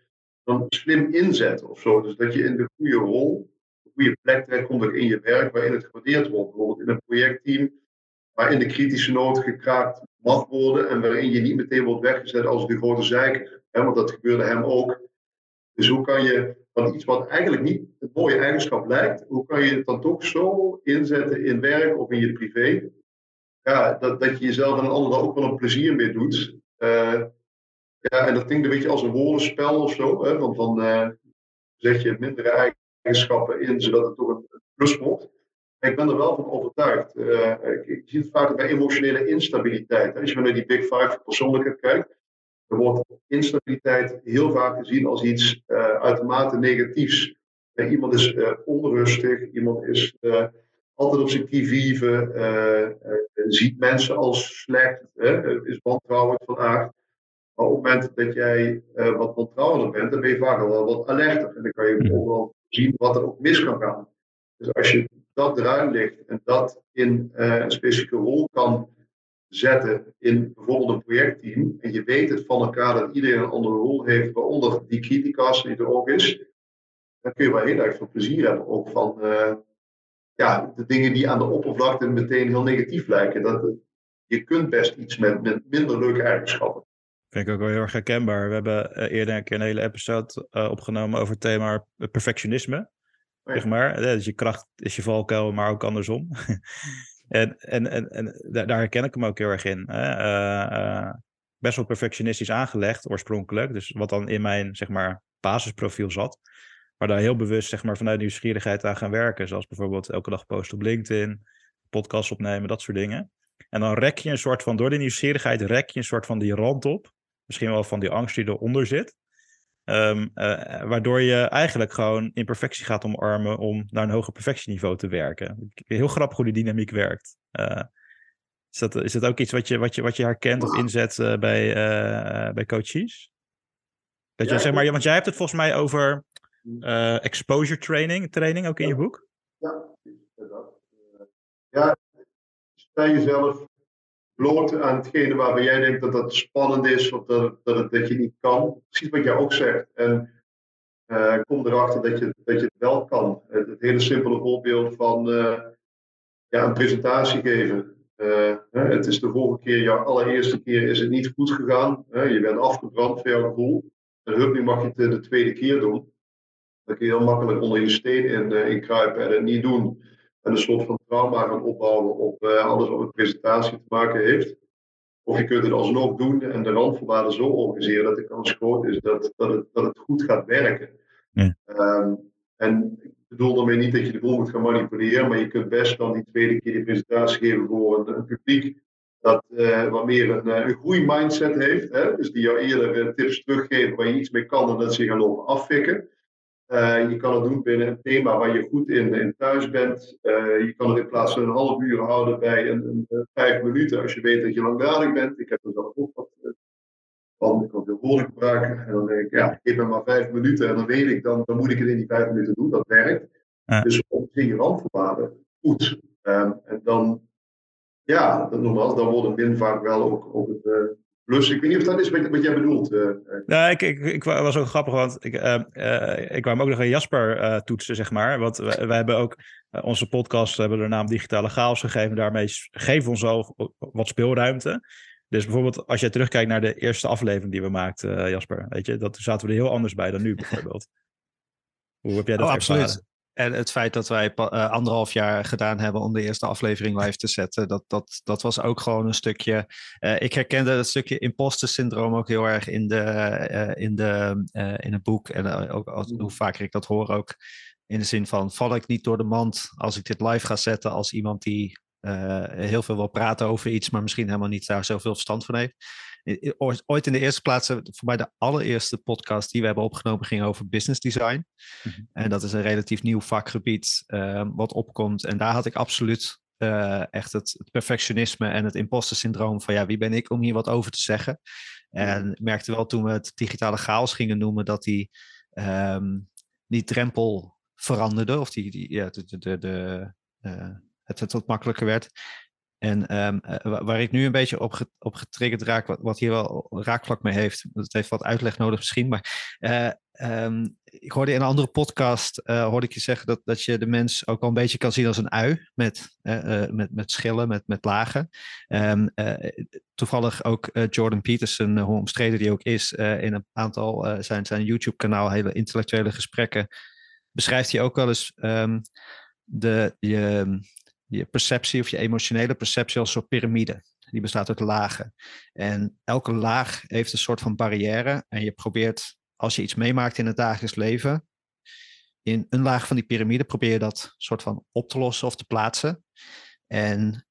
dan slim inzet of zo. Dus dat je in de goede rol, de goede plek terechtkomt in je werk waarin het gewaardeerd wordt. Bijvoorbeeld in een projectteam waarin de kritische noot gekraakt mag worden en waarin je niet meteen wordt weggezet als de grote zeiker. Want dat gebeurde hem ook. Dus hoe kan je van iets wat eigenlijk niet een mooie eigenschap lijkt, hoe kan je het dan toch zo inzetten in werk of in je privé? Ja, dat, dat je jezelf en een ander ook wel een plezier mee doet. Uh, ja, en dat klinkt een beetje als een woordenspel of zo. Hè? Want dan uh, zet je mindere eigenschappen in, zodat het toch een plus wordt. Ik ben er wel van overtuigd. Uh, ik, ik, zie het vaak bij emotionele instabiliteit. Als je naar die Big Five persoonlijkheid kijkt, dan wordt instabiliteit heel vaak gezien als iets uh, uitermate negatiefs. En iemand is onrustig, iemand is altijd op zijn kivive, ziet mensen als slecht, is wantrouwend van aard. Maar op het moment dat jij uh, wat wantrouwender bent, dan ben je vaak al wel wat alerter. En dan kan je ook wel zien wat er ook mis kan gaan. Dus als je dat eruit ligt en dat in uh, een specifieke rol kan zetten in bijvoorbeeld een projectteam, en je weet het van elkaar dat iedereen een andere rol heeft, waaronder die criticas die er ook is, dan kun je wel heel erg veel plezier hebben. Ook van uh, ja, de dingen die aan de oppervlakte meteen heel negatief lijken. Dat, je kunt best iets met, met minder leuke eigenschappen. Vind ik ook wel heel erg herkenbaar. We hebben uh, eerder een keer een hele episode uh, opgenomen over het thema perfectionisme. Oh zeg maar. Dus je kracht is je valkuil, maar ook andersom. (laughs) en en, en, en daar herken ik hem ook heel erg in. Uh, best wel perfectionistisch aangelegd oorspronkelijk. Dus wat dan in mijn zeg maar, basisprofiel zat. Maar daar heel bewust zeg maar, vanuit nieuwsgierigheid aan gaan werken. Zoals bijvoorbeeld elke dag posten op LinkedIn, podcast opnemen, dat soort dingen. En dan rek je een soort van, door de nieuwsgierigheid rek je een soort van die rand op misschien wel van die angst die eronder zit. Um, uh, waardoor je eigenlijk gewoon imperfectie gaat omarmen om naar een hoger perfectieniveau te werken. Heel grappig hoe die dynamiek werkt. Uh, is, dat, is dat ook iets wat je, wat je, wat je herkent of inzet uh, bij, bij coaches? Dat je, zeg maar, want jij hebt het volgens mij over exposure training, training ook in je boek? Ja. Ja, stel jezelf bloot aan hetgene waarvan jij denkt dat dat spannend is of dat, dat, het, dat je niet kan. Precies wat jij ook zegt. En uh, kom erachter dat je, dat je het wel kan. Het, hele simpele voorbeeld van uh, ja, een presentatie geven. Uh, het is de vorige keer, jouw allereerste keer, is het niet goed gegaan. je bent afgebrand voor jouw gevoel. En hup, nu mag je het de tweede keer doen. Dan kun je heel makkelijk onder je steen in, in kruipen en het niet doen en een soort van trauma gaan opbouwen op uh, alles wat met presentatie te maken heeft. Of je kunt het alsnog doen en de randvoorwaarden zo organiseren dat de kans groot is dat, dat, het, dat het goed gaat werken. Ja. Um, en ik bedoel daarmee niet dat je de boel moet gaan manipuleren, maar je kunt best dan die tweede keer die presentatie geven voor een, een publiek dat uh, wat meer een, eh, een goede mindset heeft. Hè? Dus die jou eerder tips teruggeven waar je iets mee kan en dat ze gaan lopen afvikken. Uh, je kan het doen binnen een thema waar je goed in, in thuis bent. Uh, je kan het in plaats van een half uur houden bij een, een, een, vijf minuten als je weet dat je langdradig bent. Ik heb er zelf ook wat uh, van. Ik kan veel woorden gebruiken. En dan denk ik, ja, geef me maar vijf minuten en dan weet ik, dan, dan moet ik het in die vijf minuten doen. Dat werkt. Ja. Dus op je randvoorwaarden goed. Um, en dan, ja, dat nogmaals, dan wordt het min vaak wel ook, ook het Plus, ik weet niet of dat is wat, wat jij bedoelt. Uh, ja, ik, ik, ik, was ook grappig, want ik, uh, uh, ik kwam ook nog een Jasper toetsen, zeg maar. Want wij, wij hebben ook onze podcast hebben de naam Digitale Chaos gegeven. Daarmee geven we ons ook wat speelruimte. Dus bijvoorbeeld, als je terugkijkt naar de eerste aflevering die we maakten, Jasper, weet je, dat zaten we er heel anders bij dan nu bijvoorbeeld. (laughs) Hoe heb jij dat oh, ervaren? Absoluut. En het feit dat wij uh, anderhalf jaar gedaan hebben om de eerste aflevering live te zetten, dat, dat, dat was ook gewoon een stukje. Uh, ik herkende het stukje imposter syndroom ook heel erg in, de, uh, in, de, in het boek. En ook hoe vaker ik dat hoor ook. In de zin van, val ik niet door de mand als ik dit live ga zetten als iemand die heel veel wil praten over iets, maar misschien helemaal niet daar zoveel verstand van heeft ooit in de eerste plaats, voor mij de allereerste podcast die we hebben opgenomen, ging over business design. Mhm. En dat is een relatief nieuw vakgebied uh, wat opkomt. En daar had ik absoluut uh, echt het, het, perfectionisme en het imposter syndroom van ja, wie ben ik om hier wat over te zeggen? En ik merkte wel toen we het digitale chaos gingen noemen, dat die, um, die drempel veranderde, of die, die ja, de, de, de, uh, het, het wat makkelijker werd. En um, waar ik nu een beetje op, op getriggerd raak, wat, wat, hier wel raakvlak mee heeft, dat heeft wat uitleg nodig misschien, maar uh, um, ik hoorde in een andere podcast, uh, hoorde ik je zeggen dat, dat je de mens ook wel een beetje kan zien als een ui, met, uh, met, met schillen, met, met lagen. Um, toevallig ook Jordan Peterson, hoe omstreden die ook is, in een aantal zijn, zijn YouTube-kanaal, hele intellectuele gesprekken, beschrijft hij ook wel eens de, je, je perceptie of je emotionele perceptie als een soort piramide. Die bestaat uit lagen. En elke laag heeft een soort van barrière. En je probeert, als je iets meemaakt in het dagelijks leven, in een laag van die piramide probeer je dat soort van op te lossen of te plaatsen. En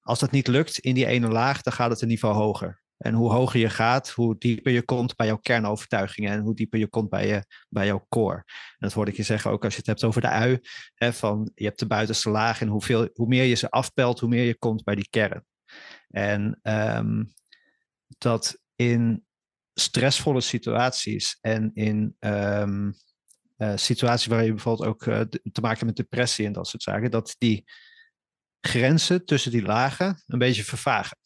als dat niet lukt in die ene laag, dan gaat het een niveau hoger. En hoe hoger je gaat, hoe dieper je komt bij jouw kernovertuigingen en hoe dieper je komt bij, je, bij jouw core. En dat hoorde ik je zeggen ook als je het hebt over de ui. Hè, van je hebt de buitenste laag en hoe meer je ze afpelt, hoe meer je komt bij die kern. En um, dat in stressvolle situaties en in um, uh, situaties waar je bijvoorbeeld ook uh, te maken hebt met depressie en dat soort zaken, dat die grenzen tussen die lagen een beetje vervagen.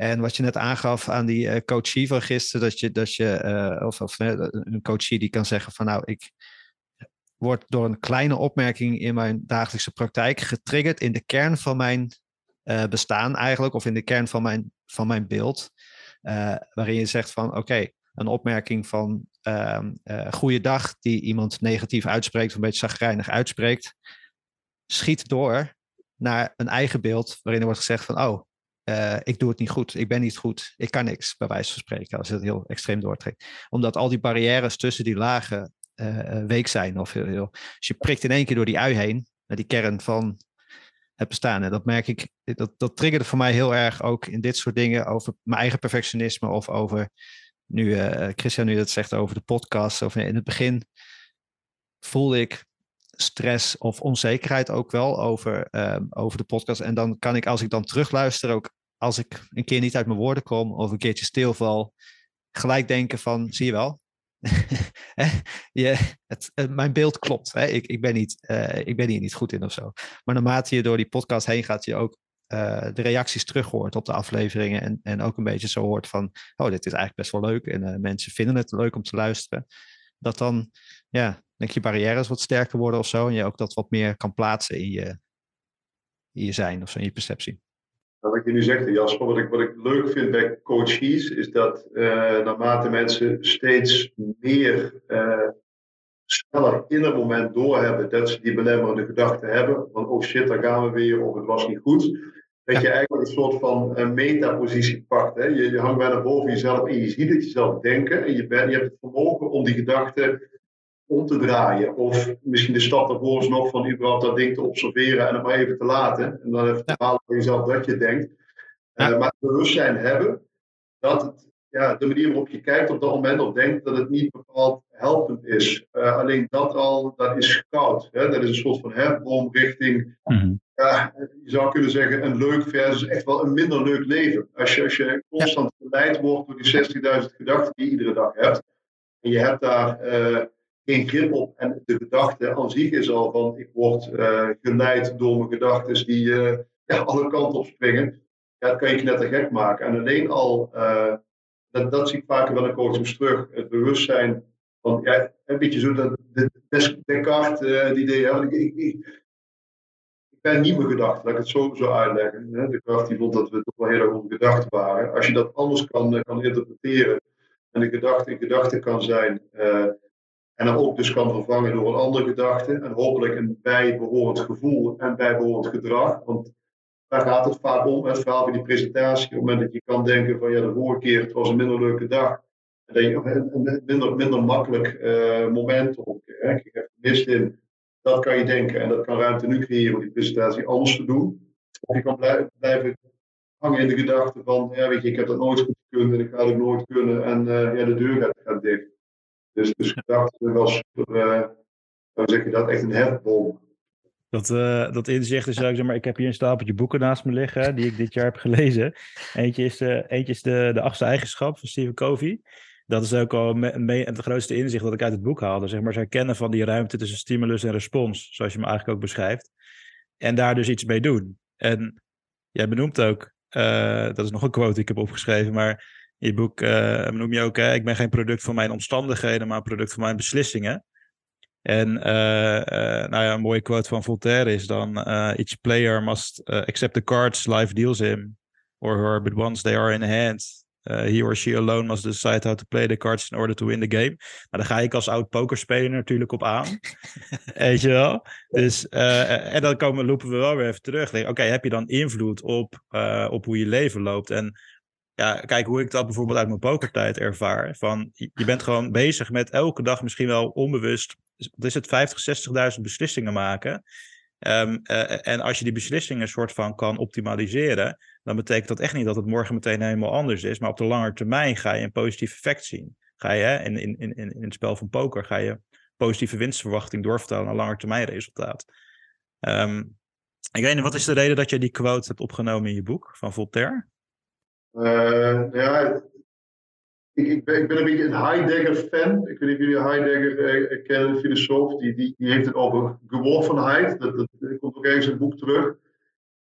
En wat je net aangaf aan die uh, coachie van gisteren, dat je, dat je uh, of, of een coachie die kan zeggen van nou, ik word door een kleine opmerking in mijn dagelijkse praktijk getriggerd in de kern van mijn bestaan eigenlijk, of in de kern van mijn, van mijn beeld, waarin je zegt van oké, een opmerking van ehm, goeiedag die iemand negatief uitspreekt, of een beetje zagrijnig uitspreekt, schiet door naar een eigen beeld waarin er wordt gezegd van oh, uh, ik doe het niet goed, ik ben niet goed, ik kan niks, bij wijze van spreken, als je het heel extreem doortrekt. Omdat al die barrières tussen die lagen uh, week zijn. Of heel, heel, dus je prikt in één keer door die ui heen, naar die kern van het bestaan. En dat merk ik, dat, dat triggerde voor mij heel erg ook in dit soort dingen over mijn eigen perfectionisme of over, nu Christian nu dat zegt over de podcast, of in het begin voelde ik stress of onzekerheid ook wel over, um, over de podcast. En dan kan ik, als ik dan terugluister, ook als ik een keer niet uit mijn woorden kom of een keertje stilval, gelijk denken van, zie je wel, (laughs) je, het, het, mijn beeld klopt. Hè? Ik, ik, ben niet, uh, ik ben hier niet goed in of zo. Maar naarmate je door die podcast heen gaat, je ook uh, de reacties terug hoort op de afleveringen. En, en ook een beetje zo hoort van, oh, dit is eigenlijk best wel leuk. En mensen vinden het leuk om te luisteren. Dat dan, ja, denk je barrières wat sterker worden of zo. En je ook dat wat meer kan plaatsen in je, in je zijn of zo, in je perceptie. Nou, wat je nu zegt, Jasper, wat ik, wat ik leuk vind bij coaches, is dat uh, naarmate mensen steeds meer uh, sneller in het moment doorhebben dat ze die belemmerende gedachten hebben, van oh shit, daar gaan we weer, of het was niet goed, dat je eigenlijk een soort van uh, metapositie pakt. Hè? Je, je hangt bijna boven jezelf en je ziet het jezelf denken en je, ben, je hebt het vermogen om die gedachten om te draaien. Of misschien de stap daarvoor is nog van überhaupt dat ding te observeren en het maar even te laten. En dan even te halen van jezelf dat je denkt. Uh, maar bewustzijn hebben dat het, ja, de manier waarop je kijkt op dat moment of denkt dat het niet bepaald helpend is. Uh, alleen dat al, dat is koud. Hè? Dat is een soort van hefboom richting, mm ja, je zou kunnen zeggen, een leuk versus echt wel een minder leuk leven. Als je, als je constant geleid wordt door die 60.000 gedachten die je iedere dag hebt. En je hebt daar uh, geen grip op. En de gedachte aan zich is al van, ik word uh, geleid door mijn gedachten die uh, ja, alle kanten op springen. Ja, dat kan je net te gek maken. En alleen al uh, dat, dat zie ik vaker wel in coachings terug. Het bewustzijn van, ja, een beetje zo dat de, Descartes, het idee, ja, ik, ik, ik, ben niet meer gedacht, laat ik het zo, zo uitleggen. Hè. Descartes die vond dat we toch wel heel erg gedacht waren. Als je dat anders kan, kan interpreteren en de gedachte een gedachte kan zijn, en dan ook dus kan vervangen door een andere gedachte en hopelijk een bijbehorend gevoel en bijbehorend gedrag. Want daar gaat het vaak om, het verhaal van die presentatie. Op het moment dat je kan denken van ja, de vorige keer het was een minder leuke dag. En dat je een minder, minder makkelijk uh, moment op. Hè, ik heb gemist in. Dat kan je denken en dat kan ruimte nu creëren om die presentatie anders te doen. Of je kan blijven, blijven hangen in de gedachte van ja, weet je, ik heb dat nooit goed gekund en ik ga het nooit kunnen en uh, ja, de deur gaat, gaat dicht. Dus, dus gedachte was uh, zeg je dat, echt een hefbom. Dat, uh, dat inzicht is, zeg maar, ik heb hier een stapeltje boeken naast me liggen die ik dit jaar heb gelezen. Eentje is, uh, eentje is de, de achtste eigenschap van Stephen Covey. Dat is ook al me, het grootste inzicht dat ik uit het boek haalde. Zeg maar, het herkennen van die ruimte tussen stimulus en respons, zoals je me eigenlijk ook beschrijft. En daar dus iets mee doen. En jij benoemt ook, uh, dat is nog een quote die ik heb opgeschreven, maar in je boek benoem je ook, hè, ik ben geen product van mijn omstandigheden, maar een product van mijn beslissingen. En uh, uh, nou ja, een mooie quote van Voltaire is dan: Each player must accept the cards life deals him or her, but once they are in hand, he or she alone must decide how to play the cards in order to win the game. Nou, daar ga ik als oud pokerspeler natuurlijk op aan. (laughs) Weet je wel? Dus, en dan komen, lopen we wel weer even terug. Oké, heb je dan invloed op, op hoe je leven loopt? En ja, kijk hoe ik dat bijvoorbeeld uit mijn pokertijd ervaar. Van, je bent gewoon bezig met elke dag misschien wel onbewust wat is het, 50, 60.000 beslissingen maken. Um, uh, en als je die beslissingen soort van kan optimaliseren, dan betekent dat echt niet dat het morgen meteen helemaal anders is. Maar op de lange termijn ga je een positief effect zien. Ga je hè, in, in, in, in het spel van poker, ga je positieve winstverwachting doorvertalen naar langer termijn resultaat. Um, ik weet niet, wat is de reden dat je die quote hebt opgenomen in je boek van Voltaire? Uh, ja, ik, ik, ben, ik, ben, een beetje een Heidegger-fan. Ik weet niet of jullie Heidegger eh, kennen, de filosoof. Die, die, die, heeft het over geworvenheid. Dat, dat, dat, komt ook ergens in het boek terug.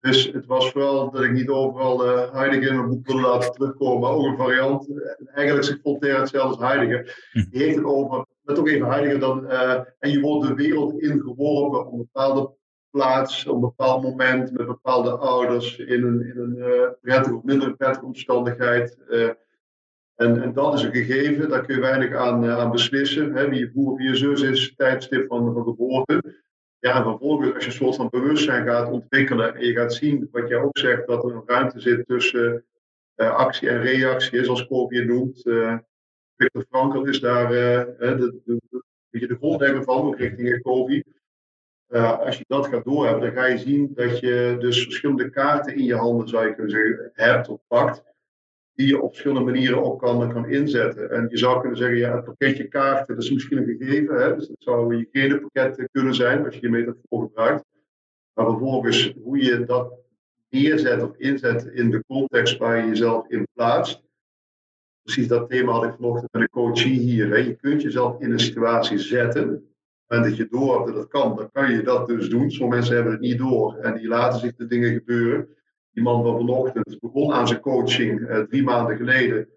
Dus het was vooral dat ik niet overal uh, Heidegger in mijn boek wilde laten terugkomen, maar ook een variant. Eigenlijk zegt Voltaire hetzelfde als Heidegger. Hm. Die heeft het over, met ook even Heidegger dan, uh, en je wordt de wereld ingeworpen op een bepaalde plaats, op een bepaald moment, met bepaalde ouders, in een, in een uh, prettige of minder prettige omstandigheid. En, en dat is een gegeven, daar kun je weinig aan, uh, aan beslissen. Hè, wie je broer of wie je zus is, tijdstip van, van geboorte. Ja, en vervolgens, als je een soort van bewustzijn gaat ontwikkelen en je gaat zien, wat jij ook zegt, dat er een ruimte zit tussen actie en reactie, zoals het noemt. Victor Frankl is daar de, de, de, de grondlegger van, richting Kobe. als je dat gaat doorhebben, dan ga je zien dat je dus verschillende kaarten in je handen, zou je kunnen zeggen, hebt of pakt die je op verschillende manieren ook kan, kan inzetten. En je zou kunnen zeggen, ja, het pakketje kaarten, dat is misschien een gegeven. Hè? Dus dat zou je genenpakket kunnen zijn, als je die metafoor gebruikt. Maar vervolgens, hoe je dat neerzet of inzet in de context waar je jezelf in plaatst. Precies dat thema had ik vanochtend met een coachie hier. Hè? Je kunt jezelf in een situatie zetten. En dat je door hebt dat het kan, dan kan je dat dus doen. Sommige mensen hebben het niet door en die laten zich de dingen gebeuren die man van vanochtend begon aan zijn coaching uh, drie maanden geleden.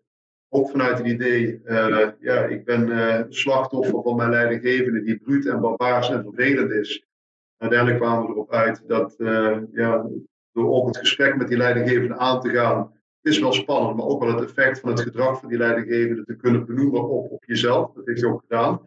Ook vanuit het idee, uh, ja, ik ben uh, slachtoffer van mijn leidinggevende die bruut en barbaars en vervelend is. Uiteindelijk kwamen we erop uit dat, ja, door ook het gesprek met die leidinggevende aan te gaan, het is wel spannend, maar ook wel het effect van het gedrag van die leidinggevende te kunnen benoemen op, op jezelf. Dat heeft hij ook gedaan.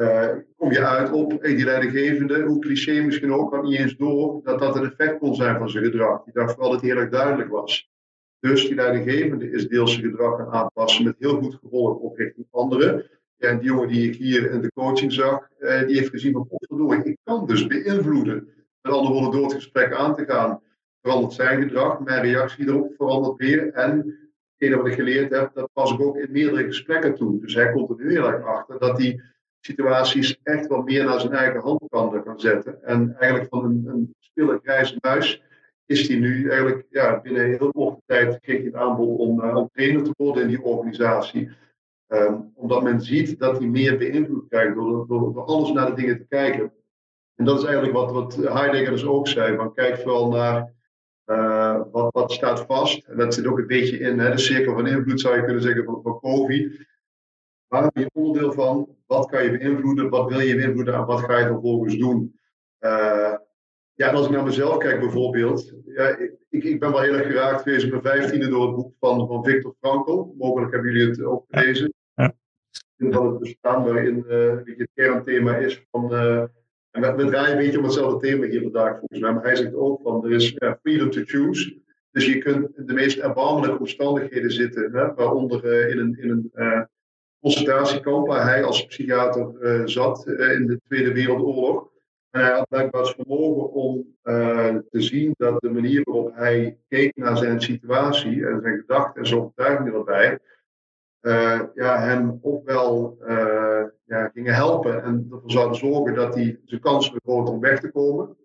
Uh, kom je uit op hey, die leidinggevende, hoe cliché misschien ook, had niet eens door dat dat een effect kon zijn van zijn gedrag. Die dacht vooral dat het heel erg duidelijk was. Dus die leidinggevende is deels zijn gedrag gaan aanpassen met heel goed gevolg op richting anderen. En die jongen die ik hier in de coaching zag, eh, die heeft gezien van potverdorie, ik kan dus beïnvloeden. Met andere woorden, door het gesprek aan te gaan, verandert zijn gedrag, mijn reactie erop verandert weer. En hetgene wat ik geleerd heb, dat pas ik ook in meerdere gesprekken toe. Dus hij komt er nu heel erg achter dat hij situaties echt wel meer naar zijn eigen hand kan, zetten. En eigenlijk van een, een grijze muis is hij nu eigenlijk ja, binnen heel korte tijd kreeg hij het aanbod om, om trainer te worden in die organisatie. Um, omdat men ziet dat hij meer beïnvloed krijgt door, door, door alles naar de dingen te kijken. En dat is eigenlijk wat, wat Heidegger dus ook zei. Van kijk vooral naar wat, wat staat vast? En dat zit ook een beetje in hè, de cirkel van invloed, zou je kunnen zeggen, van, van COVID. Waar ben onderdeel van? Wat kan je beïnvloeden? Wat wil je beïnvloeden? En wat ga je vervolgens doen? Ja, en als ik naar mezelf kijk bijvoorbeeld, ja, ik, ik ben wel heel erg geraakt geweest op mijn vijftiende door het boek van, van Victor Frankl. Mogelijk hebben jullie het ook gelezen. Ja. Dat het bestaan waarin uh, het kernthema is van. Uh, en we, we, draaien een beetje om hetzelfde thema hier vandaag volgens mij. Maar hij zegt ook van er is freedom to choose. Dus je kunt in de meest erbarmelijke omstandigheden zitten. Hè, waaronder in een, in een concentratiekamp waar hij als psychiater zat in de Tweede Wereldoorlog. En hij had blijkbaar het vermogen om uh, te zien dat de manier waarop hij keek naar zijn situatie en zijn gedachten en zijn overtuigingen erbij, ja, hem ofwel ja, gingen helpen en ervoor zouden zorgen dat hij zijn kansen vergroot om weg te komen,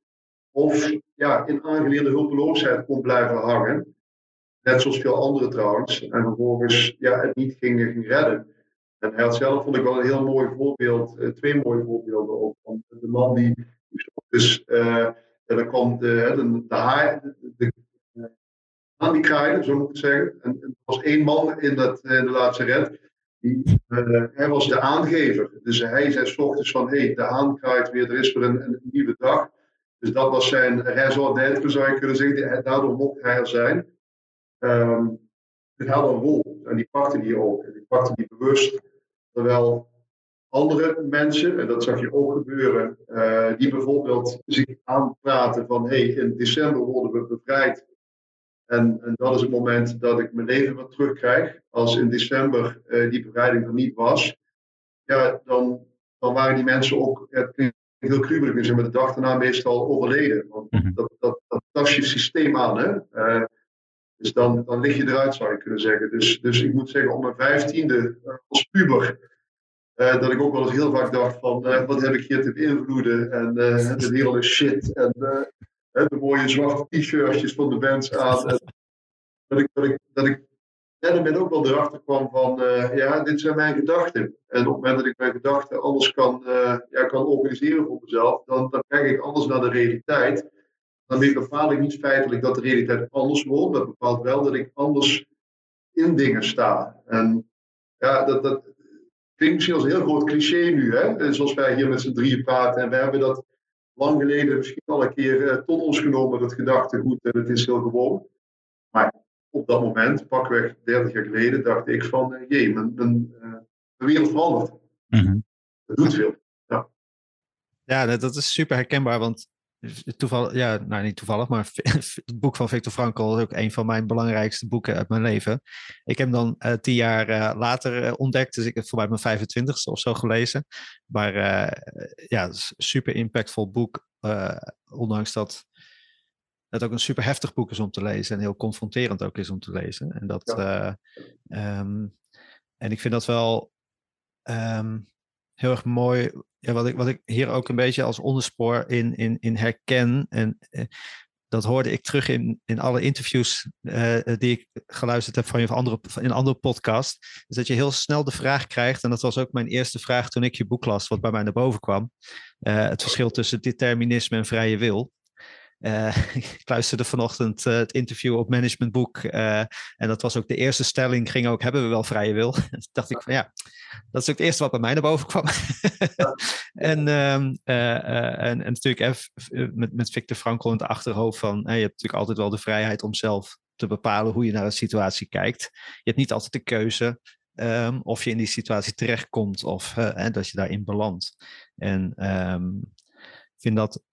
of ja, in aangeleerde hulpeloosheid kon blijven hangen, net zoals veel anderen trouwens, en vervolgens ja, het niet ging, ging redden. En hij had zelf, vond ik wel een heel mooi voorbeeld, twee mooie voorbeelden ook. De man die dus uh, dan komt de, de, de, haai, de, aan die kraaien, zo moet ik zeggen. En, er was één man in, dat, de laatste red. Die, hij was de aangever. Dus hij zei s ochtends van, hé, hey, de haan kraait weer, er is weer een, nieuwe dag. Dus dat was zijn raison d'être, zou je kunnen zeggen. Daardoor mocht hij er zijn. Um, het had een rol. En die pakte die ook. Die pakte die bewust. Terwijl andere mensen, en dat zag je ook gebeuren, uh, die bijvoorbeeld zich aanpraten van hé, hey, in december worden we bevrijd. En, en, dat is het moment dat ik mijn leven wat terugkrijg. Als in december uh, die bevrijding er niet was, ja, dan, dan waren die mensen ook, het heel gruwelijk, zijn met de dag daarna meestal overleden. Want mhm. dat, dat, dat tast je systeem aan. Hè? Uh, dus dan, dan lig je eruit, zou je kunnen zeggen. Dus, dus ik moet zeggen, op mijn vijftiende als puber uh, dat ik ook wel eens heel vaak dacht van, uh, wat heb ik hier te beïnvloeden? En uh, is shit. En de mooie zwarte t-shirtjes van de bands aan. Dat ik, dat ik, dat ik ben ook wel erachter kwam van, ja, dit zijn mijn gedachten. En op het moment dat ik mijn gedachten anders kan, ja, kan organiseren voor mezelf, dan, dan kijk ik anders naar de realiteit. Dan bepaal ik niet feitelijk dat de realiteit anders wordt. Dat bepaalt wel dat ik anders in dingen sta. En ja, dat, dat, klinkt misschien als een heel groot cliché nu, hè? zoals wij hier met z'n drieën praten. En we hebben dat lang geleden misschien al een keer uh, tot ons genomen, het gedachtegoed. En het is heel gewoon. Maar op dat moment, pakweg 30 jaar geleden, dacht ik van, uh, jee, mijn, mijn, uh, de wereld verandert. Mm Dat doet veel. Ja, ja dat is super herkenbaar, want toevallig, ja, nou niet toevallig, maar (laughs) het boek van Victor Frankl is ook een van mijn belangrijkste boeken uit mijn leven. Ik heb hem dan uh, tien jaar uh, later uh, ontdekt, dus ik heb voor mij mijn 25ste of zo gelezen. Maar ja, super impactvol boek, ondanks dat het ook een super heftig boek is om te lezen en heel confronterend ook is om te lezen. En, dat, ja. um, en ik vind dat wel um, heel erg mooi ja, wat, ik, wat ik hier ook een beetje als onderspoor in, in, in herken. En eh, dat hoorde ik terug in, in alle interviews uh, die ik geluisterd heb van je andere, in andere podcast. Is dat je heel snel de vraag krijgt, en dat was ook mijn eerste vraag toen ik je boek las, wat bij mij naar boven kwam. Uh, het verschil tussen determinisme en vrije wil. Uh, (laughs) ik luisterde vanochtend uh, het interview op Managementboek. Uh, en dat was ook de eerste stelling, ging ook, hebben we wel vrije wil? Toen (laughs) dacht ik van ja, dat is ook het eerste wat bij mij naar boven kwam. (laughs) en, um, en, en, natuurlijk met, met Victor Frankl in het achterhoofd van, je hebt natuurlijk altijd wel de vrijheid om zelf te bepalen hoe je naar een situatie kijkt. Je hebt niet altijd de keuze um, of je in die situatie terechtkomt of dat je daarin belandt. En um, ik vind dat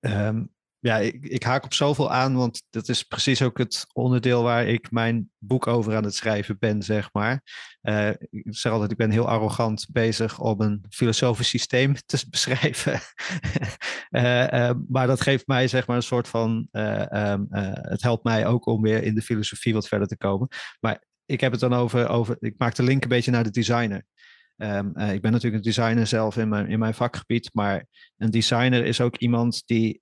Um, ja, ik, haak op zoveel aan, want dat is precies ook het onderdeel waar ik mijn boek over aan het schrijven ben, zeg maar. Uh, ik zeg altijd, ik ben heel arrogant bezig om een filosofisch systeem te (laughs) beschrijven. uh, uh, maar dat geeft mij, zeg maar, een soort van, um, het helpt mij ook om weer in de filosofie wat verder te komen. Maar ik heb het dan over, over ik maak de link een beetje naar de designer. Um, uh, ik ben natuurlijk een designer zelf in mijn, in mijn vakgebied, maar een designer is ook iemand die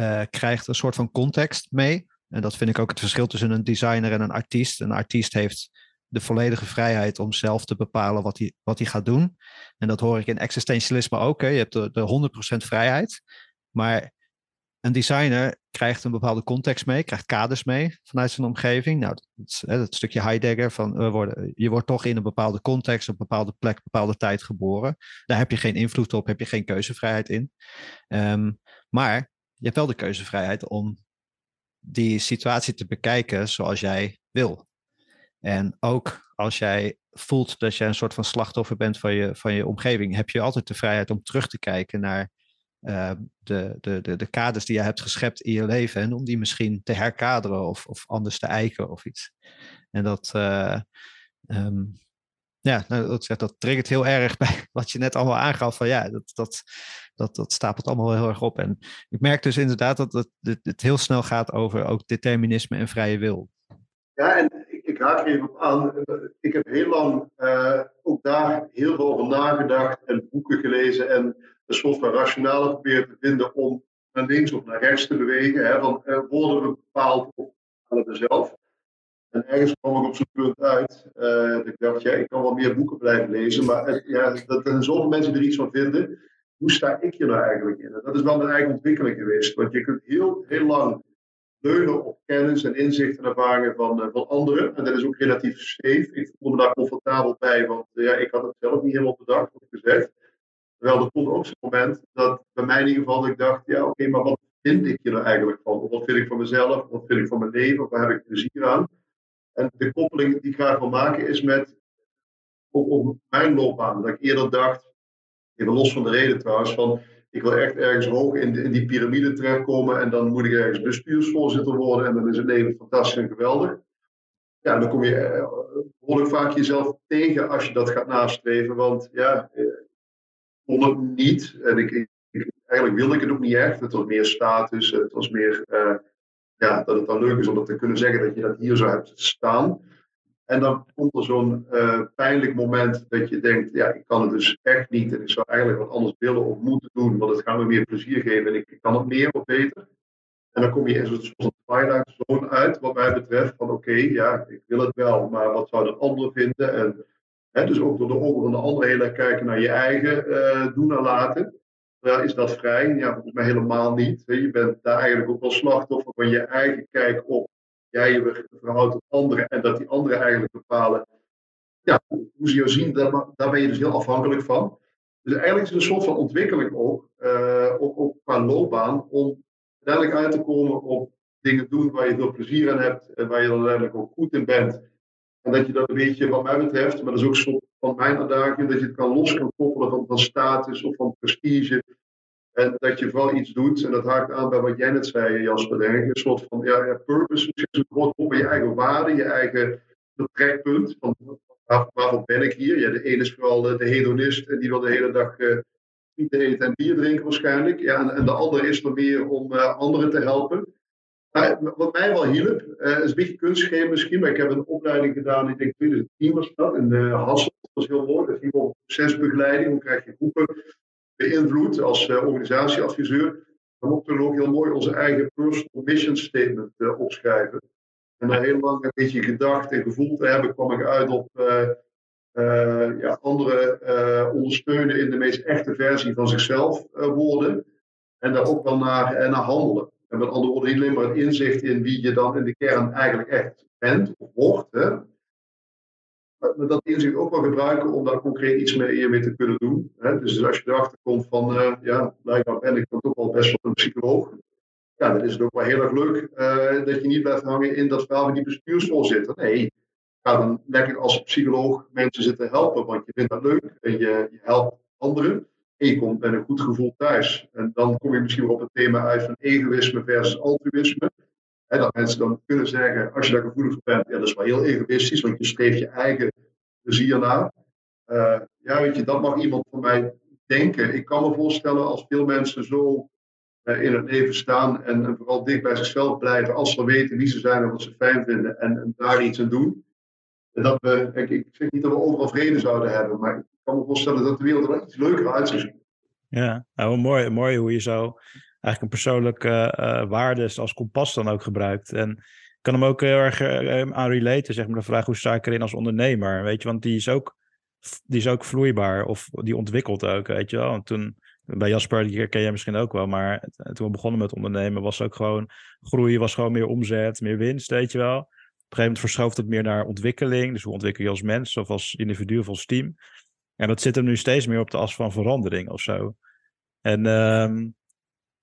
uh, krijgt een soort van context mee. En dat vind ik ook het verschil tussen een designer en een artiest. Een artiest heeft de volledige vrijheid om zelf te bepalen wat hij, wat hij gaat doen. En dat hoor ik in existentialisme ook. Hè. Je hebt de, de 100% vrijheid. Maar een designer krijgt een bepaalde context mee, krijgt kaders mee vanuit zijn omgeving. Nou, dat, dat stukje Heidegger van we worden, je wordt toch in een bepaalde context, op een bepaalde plek, een bepaalde tijd geboren. Daar heb je geen invloed op, heb je geen keuzevrijheid in. Ehm, maar je hebt wel de keuzevrijheid om die situatie te bekijken zoals jij wil. En ook als jij voelt dat je een soort van slachtoffer bent van je, van je omgeving, heb je altijd de vrijheid om terug te kijken naar uh, de, de, de, de kaders die je hebt geschept in je leven en om die misschien te herkaderen of, of anders te eiken of iets. En dat, uh, ja, nou, dat, dat triggert heel erg (laughs) bij wat je net allemaal aangaf. Van ja, dat, dat, dat, dat stapelt allemaal heel erg op. En ik merk dus inderdaad dat het, het heel snel gaat over ook determinisme en vrije wil. Ja, en op aan. Ik heb heel lang uh, ook daar heel veel over nagedacht en boeken gelezen. En een soort van rationale proberen te vinden om naar links of naar rechts te bewegen. Hè, van uh, worden we bepaald we zelf? En ergens kwam ik op zo'n punt uit. Uh, dat ik dacht, ja, ik kan wel meer boeken blijven lezen. Maar ja, dat er zoveel mensen er iets van vinden. Hoe sta ik hier nou eigenlijk in? Dat is wel mijn eigen ontwikkeling geweest. Want je kunt heel, heel lang leunen op kennis en inzicht en ervaringen van, uh, van anderen. En dat is ook relatief scheef. Ik voelde me daar comfortabel bij, want uh, ja, ik had het zelf niet helemaal bedacht, ik gezegd. Terwijl er komt ook zo'n moment dat bij mij in ieder geval ik dacht, ja oké, maar wat vind ik hier nou eigenlijk van? Of wat vind ik van mezelf? Wat vind ik van mijn leven? Of waar heb ik plezier aan? En de koppeling die ik graag wil maken is met ook mijn loopbaan. Dat ik eerder dacht, even los van de reden trouwens, van ik wil echt ergens hoog in, in die piramide terechtkomen en dan moet ik ergens bestuursvoorzitter worden en dan is het leven fantastisch en geweldig. Ja, dan kom je eh, behoorlijk vaak jezelf tegen als je dat gaat nastreven, want ja, eh, kon het niet. En ik, ik, eigenlijk wilde ik het ook niet echt. Het was meer status, het was meer ja, dat het dan leuk is om dat te kunnen zeggen dat je dat hier zo hebt staan. En dan komt er zo'n uh, pijnlijk moment dat je denkt, ja, ik kan het dus echt niet. En ik zou eigenlijk wat anders willen of moeten doen, want het gaat me meer plezier geven en ik kan het meer of beter. En dan kom je in zo'n twilight zone uit, wat mij betreft, van oké, ja, ik wil het wel, maar wat zouden anderen vinden? En hè, dus ook door de ogen van de anderen heel kijken naar je eigen uh, doen en laten. Is dat vrij? Ja, volgens mij helemaal niet. Je bent daar eigenlijk ook wel slachtoffer van je eigen kijk op jij je verhoudt tot anderen en dat die anderen eigenlijk bepalen ja, hoe ze jou zien, daar, daar ben je dus heel afhankelijk van. Dus eigenlijk is het een soort van ontwikkeling ook, uh, ook, ook qua loopbaan, om uiteindelijk uit te komen op dingen doen waar je veel plezier aan hebt en waar je dan uiteindelijk ook goed in bent. En dat je dat een beetje, wat mij betreft, maar dat is ook soort van mijn uitdaging, dat je het kan los kan koppelen van, van status of van prestige en dat je vooral iets doet, en dat haakt aan bij wat jij net zei, Jasper, denk. Een soort van ja, ja, purpose, is een groot op je eigen waarde, je eigen vertrekpunt. Van, waar, ben ik hier? Ja, de ene is vooral de, hedonist en die wil de hele dag uh, eten en bier drinken waarschijnlijk. Ja, en, en de andere is er meer om uh, anderen te helpen. Wat mij wel hielp, uh, is een beetje kunstgeven misschien, maar ik heb een opleiding gedaan, ik denk 2010 was dat, in uh, Hasselt. Dat was heel mooi. Dat ging over procesbegeleiding, hoe krijg je groepen beïnvloed als uh, organisatieadviseur, dan mochten we ook heel mooi onze eigen personal mission statement uh, opschrijven. En na heel lang een beetje gedacht en gevoeld te hebben, kwam ik uit op uh, ja, anderen ondersteunen in de meest echte versie van zichzelf worden. En daar ook wel naar, naar handelen. En met andere woorden, niet alleen maar het inzicht in wie je dan in de kern eigenlijk echt bent of wordt. Hè? Dat inzicht ook wel gebruiken om daar concreet iets mee, mee te kunnen doen. Hè? Dus als je erachter komt van, uh, ja, blijkbaar ben ik dan toch wel best wel een psycholoog. Ja, dan is het ook wel heel erg leuk dat je niet blijft hangen in dat verhaal die bestuursvoorzitter. Nee, ga dan lekker als psycholoog mensen zitten helpen, want je vindt dat leuk en je, je helpt anderen. En je komt met een goed gevoel thuis. En dan kom je misschien wel op het thema uit van egoïsme versus altruïsme. Dat mensen dan kunnen zeggen, als je daar gevoelig voor bent, ja, dat is wel heel egoïstisch, want je streeft je eigen plezier na. Uh, ja, weet je, dat mag iemand van mij denken. Ik kan me voorstellen als veel mensen zo uh, in het leven staan en, vooral dicht bij zichzelf blijven, als ze weten wie ze zijn en wat ze fijn vinden en, daar iets aan doen. En dat we, ik, ik zeg niet dat we overal vrede zouden hebben, maar ik kan me voorstellen dat de wereld er iets leuker uit zou zien. Ja, nou, mooi, mooi hoe je zo eigenlijk een persoonlijke uh, waarde als kompas dan ook gebruikt. En ik kan hem ook heel erg uh, aan relaten, zeg maar, de vraag hoe sta ik erin als ondernemer, weet je, want die is ook, die is ook vloeibaar of die ontwikkelt ook, weet je wel. En toen, bij Jasper, die ken jij misschien ook wel, maar toen we begonnen met ondernemen was ook gewoon groei, was gewoon meer omzet, meer winst, weet je wel. Op een gegeven moment verschoof het meer naar ontwikkeling. Dus hoe ontwikkel je als mens of als individu of als team? En dat zit hem nu steeds meer op de as van verandering of zo. En um,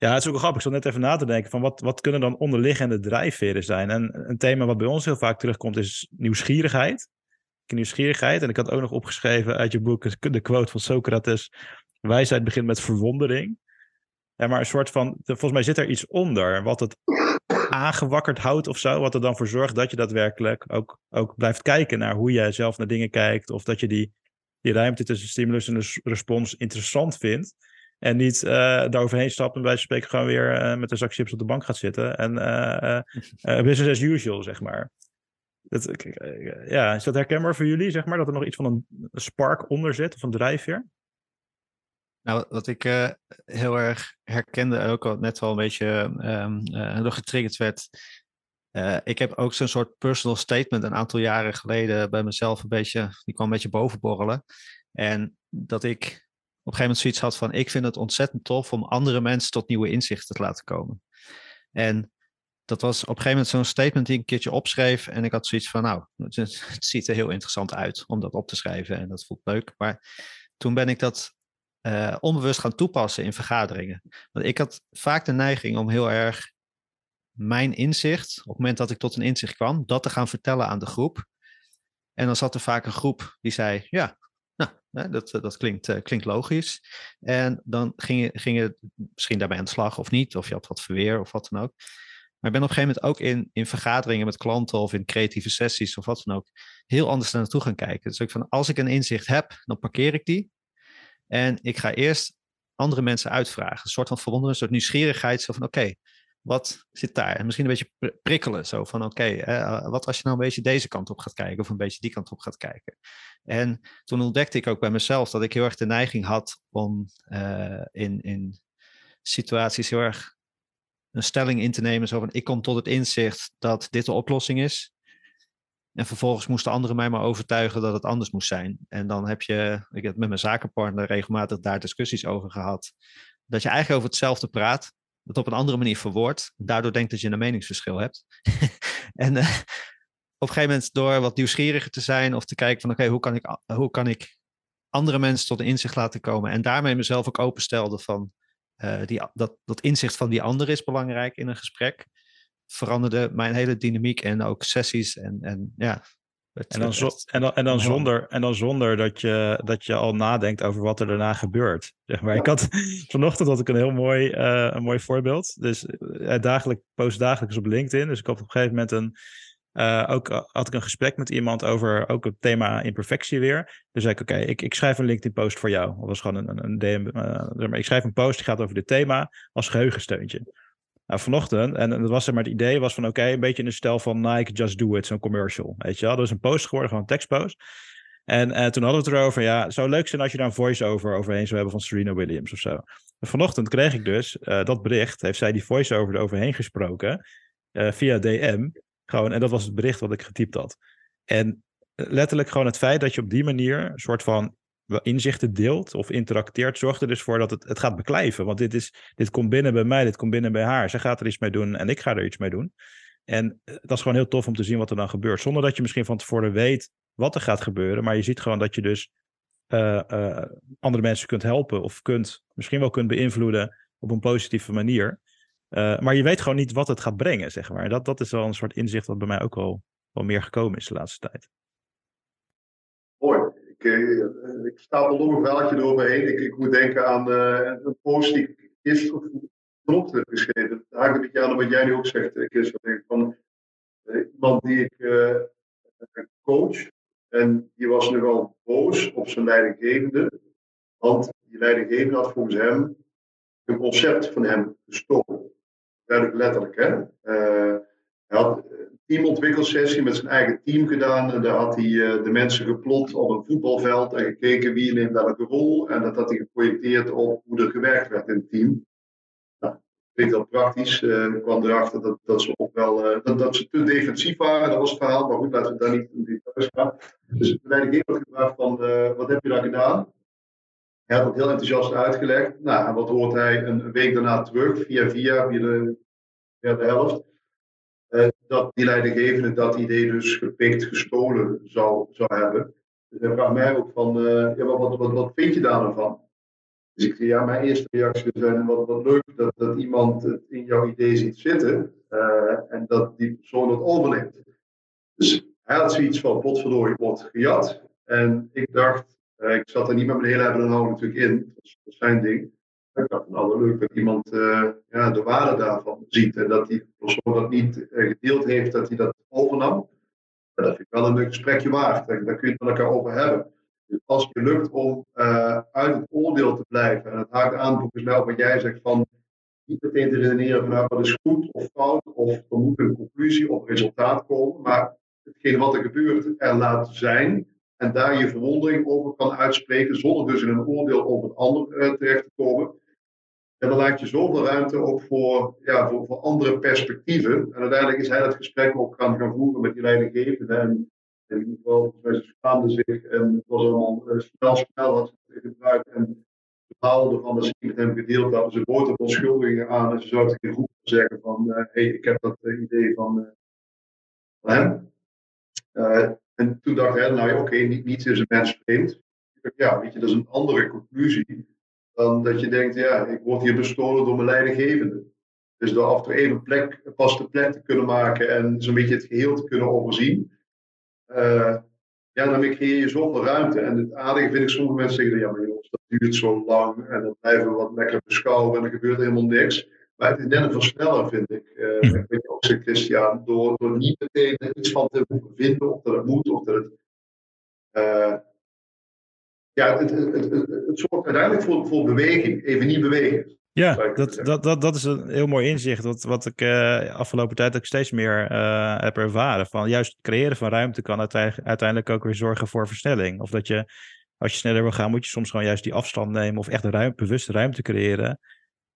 ja, het is ook grappig. Ik zat net even na te denken van wat, wat kunnen dan onderliggende drijfveren zijn? En een thema wat bij ons heel vaak terugkomt is nieuwsgierigheid. Nieuwsgierigheid. En ik had ook nog opgeschreven uit je boek de quote van Socrates. Wijsheid begint met verwondering. Ja, maar een soort van, volgens mij zit er iets onder wat het aangewakkerd houdt of zo. Wat er dan voor zorgt dat je daadwerkelijk ook, ook blijft kijken naar hoe jij zelf naar dingen kijkt. Of dat je die, die ruimte tussen stimulus en respons interessant vindt. En niet uh, daaroverheen stappen en bij spreken gewoon weer uh, met een zak chips op de bank gaat zitten. En uh, (laughs) business as usual, zeg maar. Dat, ja, is dat herkenbaar voor jullie, zeg maar? Dat er nog iets van een spark onder zit of een drijfveer? Nou, wat ik heel erg herkende en ook al net wel een beetje um, getriggerd werd. ik heb ook zo'n soort personal statement een aantal jaren geleden bij mezelf een beetje, die kwam een beetje bovenborrelen. En dat ik op een gegeven moment zoiets had van: ik vind het ontzettend tof om andere mensen tot nieuwe inzichten te laten komen. En dat was op een gegeven moment zo'n statement die ik een keertje opschreef. En ik had zoiets van: nou, (laughs) het, ziet er heel interessant uit om dat op te schrijven en dat voelt leuk. Maar toen ben ik dat uh, onbewust gaan toepassen in vergaderingen. Want ik had vaak de neiging om heel erg mijn inzicht, op het moment dat ik tot een inzicht kwam, dat te gaan vertellen aan de groep. En dan zat er vaak een groep die zei: Ja, nou, dat, dat klinkt, uh, klinkt logisch. En dan ging je, ging je misschien daarbij aan de slag of niet, of je had wat verweer of wat dan ook. Maar ik ben op een gegeven moment ook in, in vergaderingen met klanten of in creatieve sessies of wat dan ook, heel anders naar naartoe gaan kijken. Dus ik van, als ik een inzicht heb, dan parkeer ik die. En ik ga eerst andere mensen uitvragen. Een soort van verwondering, een soort nieuwsgierigheid. Zo van, oké, wat zit daar? En misschien een beetje prikkelen. Zo van, oké, eh, wat als je nou een beetje deze kant op gaat kijken of een beetje die kant op gaat kijken? En toen ontdekte ik ook bij mezelf dat ik heel erg de neiging had om uh, in, in situaties heel erg een stelling in te nemen. Zo van, ik kom tot het inzicht dat dit de oplossing is. En vervolgens moesten anderen mij maar overtuigen dat het anders moest zijn. En dan heb je, ik heb met mijn zakenpartner regelmatig daar discussies over gehad. Dat je eigenlijk over hetzelfde praat, dat op een andere manier verwoordt. Daardoor denkt dat je een meningsverschil hebt. (laughs) en uh, op een gegeven moment door wat nieuwsgieriger te zijn of te kijken van oké, hoe, kan ik, hoe kan ik andere mensen tot inzicht laten komen en daarmee mezelf ook openstelde van uh, die, dat, dat inzicht van die ander is belangrijk in een gesprek, veranderde mijn hele dynamiek en ook sessies en, en ja, en dan, zo, en, dan, en, dan zonder, en dan zonder dat je, dat je al nadenkt over wat er daarna gebeurt. Zeg maar. Ik had, (laughs) vanochtend had ik een heel mooi, uh, een mooi voorbeeld. Dus uh, dagelijk, post dagelijks op LinkedIn. Dus ik had op een gegeven moment een. Uh, ook had ik een gesprek met iemand over ook het thema imperfectie weer. Dus zei ik: Oké, ik, ik schrijf een LinkedIn-post voor jou. Dat was gewoon een, een, een DM. ik schrijf een post die gaat over dit thema als geheugensteuntje. Nou, vanochtend, en dat was er maar het idee, was van oké, een beetje in de stijl van Nike, just do it, zo'n commercial. Weet je wel, dat is een post geworden, gewoon een tekstpost. En uh, toen hadden we het erover, ja, het zou leuk zijn als je daar een voice-over overheen zou hebben van Serena Williams of zo. En vanochtend kreeg ik dus uh, dat bericht, heeft zij die voice-over eroverheen gesproken, via DM. Gewoon, en dat was het bericht wat ik getypt had. En letterlijk gewoon het feit dat je op die manier een soort van inzichten deelt of interacteert, zorgt er dus voor dat het, het gaat beklijven. Want dit, is, dit komt binnen bij mij, dit komt binnen bij haar. Zij gaat er iets mee doen en ik ga er iets mee doen. En eh, dat is gewoon heel tof om te zien wat er dan gebeurt. Zonder dat je misschien van tevoren weet wat er gaat gebeuren. Maar je ziet gewoon dat je dus uh, uh, andere mensen kunt helpen. Of kunt, misschien wel kunt beïnvloeden op een positieve manier. Maar je weet gewoon niet wat het gaat brengen, zeg maar. Dat, dat is wel een soort inzicht wat bij mij ook wel, wel meer gekomen is de laatste tijd. Ik, uh, ik stapel nog een veldje eroverheen. Ik, ik moet denken aan uh, een post die ik gisteren vanochtend heb geschreven. Daar haak ik aan wat jij nu ook zegt, Christel. Van uh, iemand die ik coach. En die was nogal boos op zijn leidinggevende. Want die leidinggevende had volgens hem een concept van hem gestolen. Letterlijk, hè. had teamontwikkelsessie met zijn eigen team gedaan. En daar had hij uh, de mensen geplot op een voetbalveld en gekeken wie neemt welke rol. En dat had hij geprojecteerd op hoe er gewerkt werd in het team. Nou, klinkt wel praktisch. Uh, ik kwam erachter dat, dat ze ook wel uh, dat, dat, ze te defensief waren. Dat was het verhaal. Maar goed, laten we daar niet in details gaan. Dus de leidinggever gevraagd van wat heb je daar gedaan? hij had het heel enthousiast uitgelegd. Nou, en wat hoort hij een week daarna terug, via via, via de, via de helft. Dat die leidinggevende dat idee dus gepikt, gestolen zou, zou hebben. Dus hij vraagt mij ook van, uh, ja, wat, wat, wat vind je daar dan van? Dus ik zeg, ja, mijn eerste reactie zijn wat, wat leuk dat, dat iemand het in jouw idee ziet zitten uh, en dat die persoon het overneemt. Dus hij had zoiets van, potverdorie, wordt gejat. En ik dacht, uh, ik zat er niet met mijn hele hebben en natuurlijk in, dat is, dat is zijn ding. Ik dacht, nou leuk dat iemand uh, ja, de waarde daarvan ziet en dat die persoon dat niet gedeeld heeft, dat hij dat overnam. dat vind ik wel een leuk gesprekje waard. Daar kun je het met elkaar over hebben. Dus als het je lukt om uh, uit het oordeel te blijven, en het haakt aan volgens mij wat jij zegt van niet meteen te redeneren vanuit wat is goed of fout, of er moet een conclusie of resultaat komen, maar hetgeen wat er gebeurt er laat zijn en daar je verwondering over kan uitspreken, zonder dus in een oordeel over het ander terecht te komen. En dan laat je zoveel ruimte ook voor, ja, voor, voor andere perspectieven. En uiteindelijk is hij dat gesprek ook gaan, gaan voeren met die leidinggevende. En in ieder geval, ze schaamden zich en het was allemaal uh, snel, snel had ze gebruikt. En ze haalden van dat ze met hem gedeeld hadden. Ze boten verontschuldigingen aan en ze zouden geen groep zeggen van, hé, uh, hey, ik heb dat uh, idee van, hem. en toen dacht hij, nou ja, oké, niet, niets is een mens vreemd. Ja, weet je, dat is een andere conclusie dan dat je denkt, ja, ik word hier bestolen door mijn leidinggevende. Dus door af en toe even plek, pas de plek te kunnen maken en zo'n beetje het geheel te kunnen overzien. Uh, ja, dan creëer je zoveel ruimte. En het aardige vind ik, sommige mensen zeggen, ja maar jongens, dat duurt zo lang en dan blijven we wat lekker beschouwen en er gebeurt helemaal niks. Maar het is net een versneller, vind ik. Uh, ik weet ook zegt Christian, door, door niet meteen iets van te vinden, of dat het moet, of dat het... Uh, ja, het, het, het, het, zorgt uiteindelijk voor, voor beweging, even niet bewegen. Ja, dat, dat, dat, dat is een heel mooi inzicht. Wat, wat ik uh, afgelopen tijd ook steeds meer uh, heb ervaren. Van juist het creëren van ruimte kan uiteindelijk ook weer zorgen voor versnelling. Of dat je, als je sneller wil gaan, moet je soms gewoon juist die afstand nemen. Of echt ruim, bewust ruimte creëren.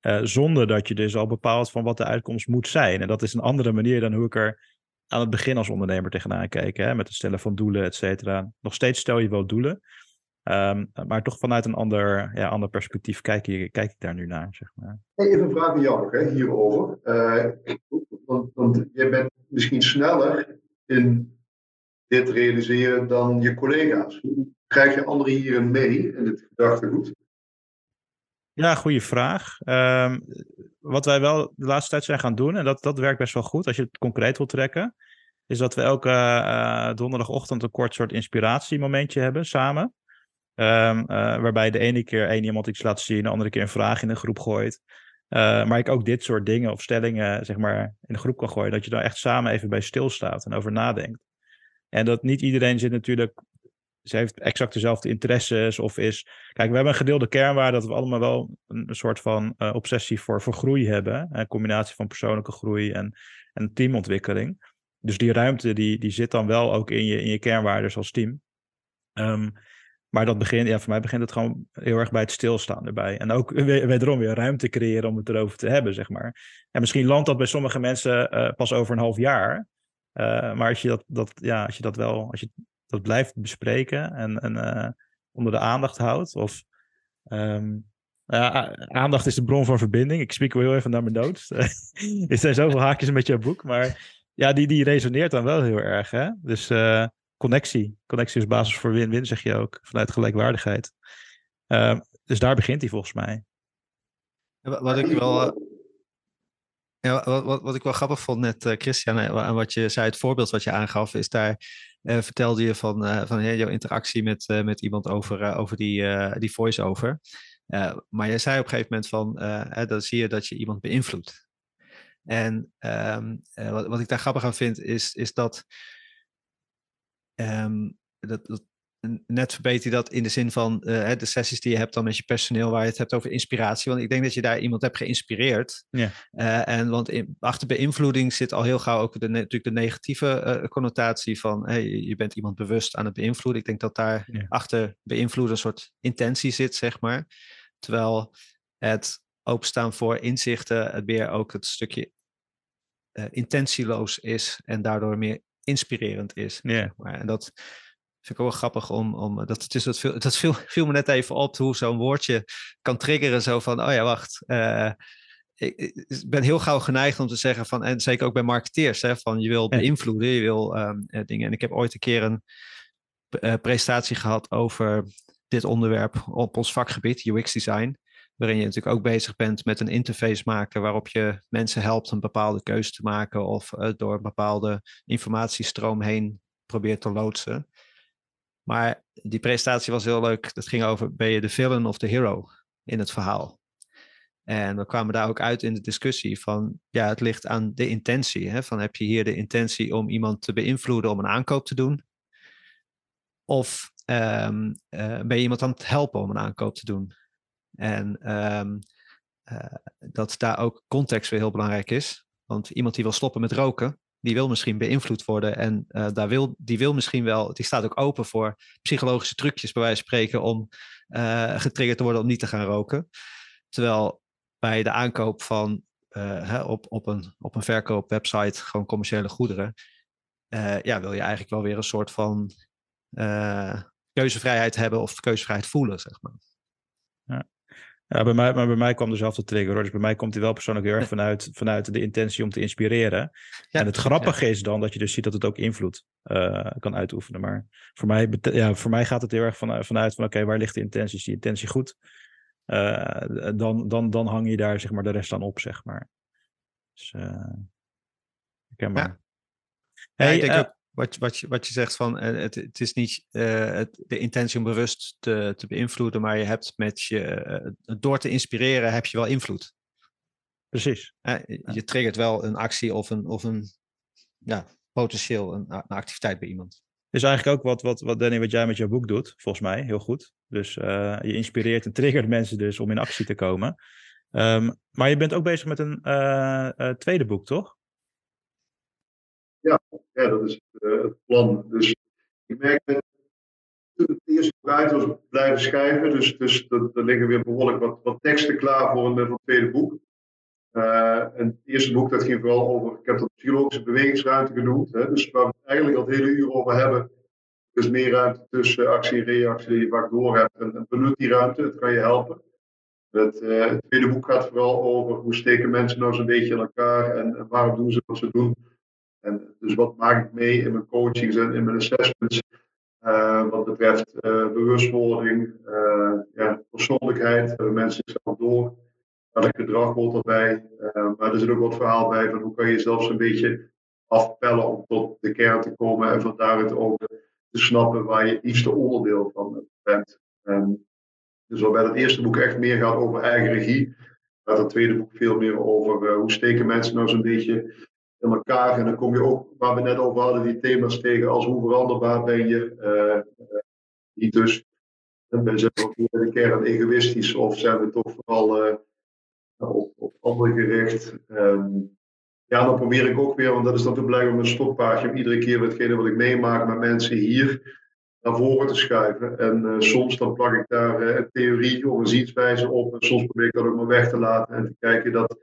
Uh, zonder dat je dus al bepaalt van wat de uitkomst moet zijn. En dat is een andere manier dan hoe ik er aan het begin als ondernemer tegenaan keek. Hè? Met het stellen van doelen, et cetera. Nog steeds stel je wel doelen. Um, maar toch vanuit een ander, ja, ander perspectief kijk, kijk ik daar nu naar. Zeg maar. Even een vraag aan jou hè, hierover. Uh, want, want jij bent misschien sneller in dit realiseren dan je collega's. Hoe krijg je anderen hierin mee in dit gedachtegoed? Ja, goede vraag. Um, wat wij wel de laatste tijd zijn gaan doen, en dat, dat werkt best wel goed als je het concreet wilt trekken, is dat we elke uh, donderdagochtend een kort soort inspiratiemomentje hebben samen. Um, uh, waarbij de ene keer één iemand iets laat zien, de andere keer een vraag in de groep gooit. Uh, maar ik ook dit soort dingen of stellingen zeg maar, in de groep kan gooien. Dat je dan echt samen even bij stilstaat en over nadenkt. En dat niet iedereen zit natuurlijk. Ze heeft exact dezelfde interesses of is. Kijk, we hebben een gedeelde kernwaarde dat we allemaal wel een, soort van uh, obsessie voor, voor groei hebben. Een combinatie van persoonlijke groei en, en teamontwikkeling. Dus die ruimte die, die zit dan wel ook in je, in je kernwaarden als team. Um, maar dat begint, ja, voor mij begint het gewoon heel erg bij het stilstaan erbij. En ook (laughs) wederom weer ruimte creëren om het erover te hebben, zeg maar. En misschien landt dat bij sommige mensen uh, pas over een half jaar. Uh, maar als je dat, dat, ja, als je dat wel, als je dat blijft bespreken en, en uh, onder de aandacht houdt, of ja, aandacht is de bron van verbinding. Ik spreek wel heel even naar mijn notes. (laughs) er zijn zoveel haakjes met jouw boek, maar ja, die, die resoneert dan wel heel erg. Hè? Dus connectie. Connectie is basis voor win-win, zeg je ook, vanuit gelijkwaardigheid. Uh, dus daar begint hij volgens mij. Wat ik wel, uh, ja, wat, wat, wat, ik wel grappig vond net, uh, Christian, en wat je zei, het voorbeeld wat je aangaf, is daar vertelde je van, van jouw interactie met, met iemand over, over die, die voice-over. maar je zei op een gegeven moment van, dan zie je dat je iemand beïnvloedt. En um, wat, wat ik daar grappig aan vind, is, is dat Um, dat, dat, net verbeter je dat in de zin van uh, de sessies die je hebt dan met je personeel, waar je het hebt over inspiratie. Want ik denk dat je daar iemand hebt geïnspireerd. Ja. Uh, en want in, achter beïnvloeding zit al heel gauw ook de, natuurlijk de negatieve uh, connotatie van hey, je bent iemand bewust aan het beïnvloeden. Ik denk dat daar ja. achter beïnvloeden een soort intentie zit, zeg maar. Terwijl het openstaan voor inzichten het weer ook het stukje intentieloos is en daardoor meer inspirerend is. Ja. Maar, en dat vind ik ook wel grappig om, om dat, het is, dat, viel, (laughs) dat viel, viel me net even op hoe zo'n woordje kan triggeren. Zo van, oh ja, wacht. Uh, ik, ik, ben heel gauw geneigd om te zeggen van, en zeker ook bij marketeers, hè, van je wil beïnvloeden, je wil um, dingen. En ik heb ooit een keer een uh, presentatie gehad over dit onderwerp op ons vakgebied, UX design. Waarin je natuurlijk ook bezig bent met een interface maken waarop je mensen helpt een bepaalde keuze te maken of uh, door een bepaalde informatiestroom heen probeert te loodsen. Maar die presentatie was heel leuk. Dat ging over, ben je de villain of de hero in het verhaal? En we kwamen daar ook uit in de discussie van, ja, het ligt aan de intentie. Hè? Van heb je hier de intentie om iemand te beïnvloeden om een aankoop te doen? Of um, uh, ben je iemand aan het helpen om een aankoop te doen? En um, uh, dat daar ook context weer heel belangrijk is. Want iemand die wil stoppen met roken, die wil misschien beïnvloed worden. En uh, daar wil, die wil misschien wel, die staat ook open voor psychologische trucjes, bij wijze van spreken, om uh, getriggerd te worden om niet te gaan roken. Terwijl bij de aankoop van hè, op, op, een, op een verkoopwebsite gewoon commerciële goederen, ja, wil je eigenlijk wel weer een soort van keuzevrijheid hebben of keuzevrijheid voelen, zeg maar. Ja. Ja, bij mij, maar bij mij kwam dezelfde trigger. Dus bij mij komt hij wel persoonlijk heel erg (laughs) vanuit, vanuit de intentie om te inspireren. Ja, en het grappige ja. is dan dat je dus ziet dat het ook invloed uh, kan uitoefenen. Maar voor mij, ja, voor mij gaat het heel erg van, vanuit van oké, okay, waar ligt de intentie? Is die intentie goed? Uh, dan, dan, dan hang je daar zeg maar de rest aan op, zeg maar. Dus, uh, ja. Hey, ik denk ook, wat, wat, je, wat je zegt van het, het is niet uh, het, de intentie om bewust te, te beïnvloeden, maar je hebt met je, uh, door te inspireren heb je wel invloed. Precies. Uh, je triggert wel een actie of een, of een ja, potentieel een, een activiteit bij iemand. Is eigenlijk ook wat, wat, wat Danny, wat jij met jouw boek doet, volgens mij, heel goed. Dus je inspireert en triggert mensen dus om in actie te komen. Um, maar je bent ook bezig met een tweede boek, toch? Ja, ja dat is uh, het plan. Dus ik merk dat het eerste uit was, blijven schrijven. Dus, dus er liggen weer behoorlijk wat, wat teksten klaar voor een, het tweede boek. Uh, en het eerste boek dat ging vooral over, ik heb dat psychologische bewegingsruimte genoemd. Hè, dus waar we het eigenlijk al het hele uur over hebben. Dus meer ruimte tussen actie en reactie die je vaak door hebt. En, en benut die ruimte, het kan je helpen. Het, het tweede boek gaat vooral over hoe steken mensen nou zo'n beetje in elkaar en, en waarom doen ze wat ze doen. En dus wat maak ik mee in mijn coachings en in mijn assessments uh, wat betreft uh, bewustwording, uh, ja, persoonlijkheid, mensen zichzelf door. Welk gedrag hoort erbij? maar er zit ook wat verhaal bij van hoe kan je zelfs een beetje afpellen om tot de kern te komen en van daaruit ook te snappen waar je het liefste onderdeel van bent. En dus waarbij het eerste boek echt meer gaat over eigen regie, gaat het tweede boek veel meer over hoe steken mensen nou zo'n beetje in elkaar. En dan kom je ook, waar we net over hadden, die thema's tegen als hoe veranderbaar ben je. Uh, niet dus, ben je ook in de kern egoïstisch of zijn we toch vooral uh, op, op anderen gericht. Um, ja, dan probeer ik ook weer, want dat is natuurlijk blijkbaar mijn stokpaardje, om iedere keer hetgene wat ik meemaak met mensen hier naar voren te schuiven. En soms dan plak ik daar een theorie of een zienswijze op. En soms probeer ik dat ook maar weg te laten en te kijken dat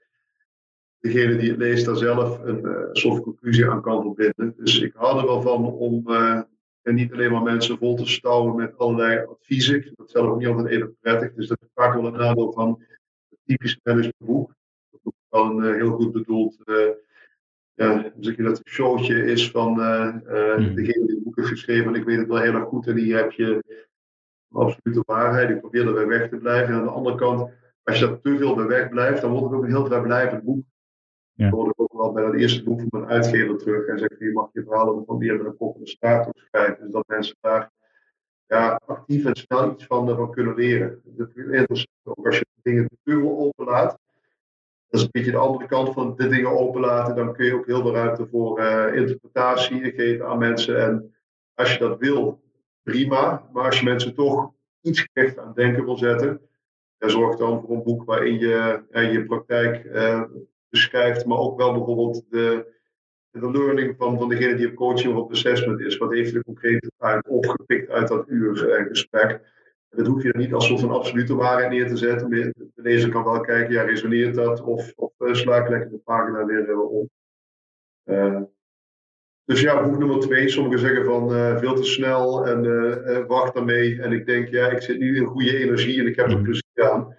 degene die het leest daar zelf een uh, soort conclusie aan kan verbinden. Dus ik hou er wel van om uh, en niet alleen maar mensen vol te stouwen met allerlei adviezen. Ik vind dat zelf ook niet altijd even prettig. Dus dat is vaak wel een nadeel van het typische managementboek. Dat ook wel een uh, heel goed bedoeld ja, zeg je dat een showtje is van hmm. degene die het boek heeft geschreven. En ik weet het wel heel erg goed en die heb je absolute waarheid. Ik probeer er bij weg te blijven. En aan de andere kant, als je daar te veel bij weg blijft, dan wordt het ook een heel vrijblijvend boek. Ja. Dat hoorde ik ook wel bij dat eerste boek van mijn uitgever terug. En zegt, je mag je verhalen van meer met een kop een staart schrijven. Dus dat mensen daar ja, actief en snel iets van, van kunnen leren. Dat is interessant ook als je dingen veel openlaat. Dat is een beetje de andere kant van de dingen openlaten. Dan kun je ook heel veel ruimte voor uh, interpretatie geven aan mensen. En als je dat wil, prima. Maar als je mensen toch iets gericht aan denken wil zetten, dan zorg dan voor een boek waarin je uh, je praktijk beschrijft, maar ook wel bijvoorbeeld de, de learning van, van degene die op coaching of op assessment is. Wat heeft er concreet uit opgepikt uit dat uur eh, gesprek? Dat hoef je niet als soort van absolute waarheid neer te zetten. De lezer kan wel kijken, ja, resoneert dat? Of, of uh, sla ik lekker de pagina weer om. Uh, dus ja, boek nummer twee. Sommigen zeggen van uh, veel te snel en uh, wacht daarmee. En ik denk, ja, ik zit nu in goede energie en ik heb er Mhm. plezier aan.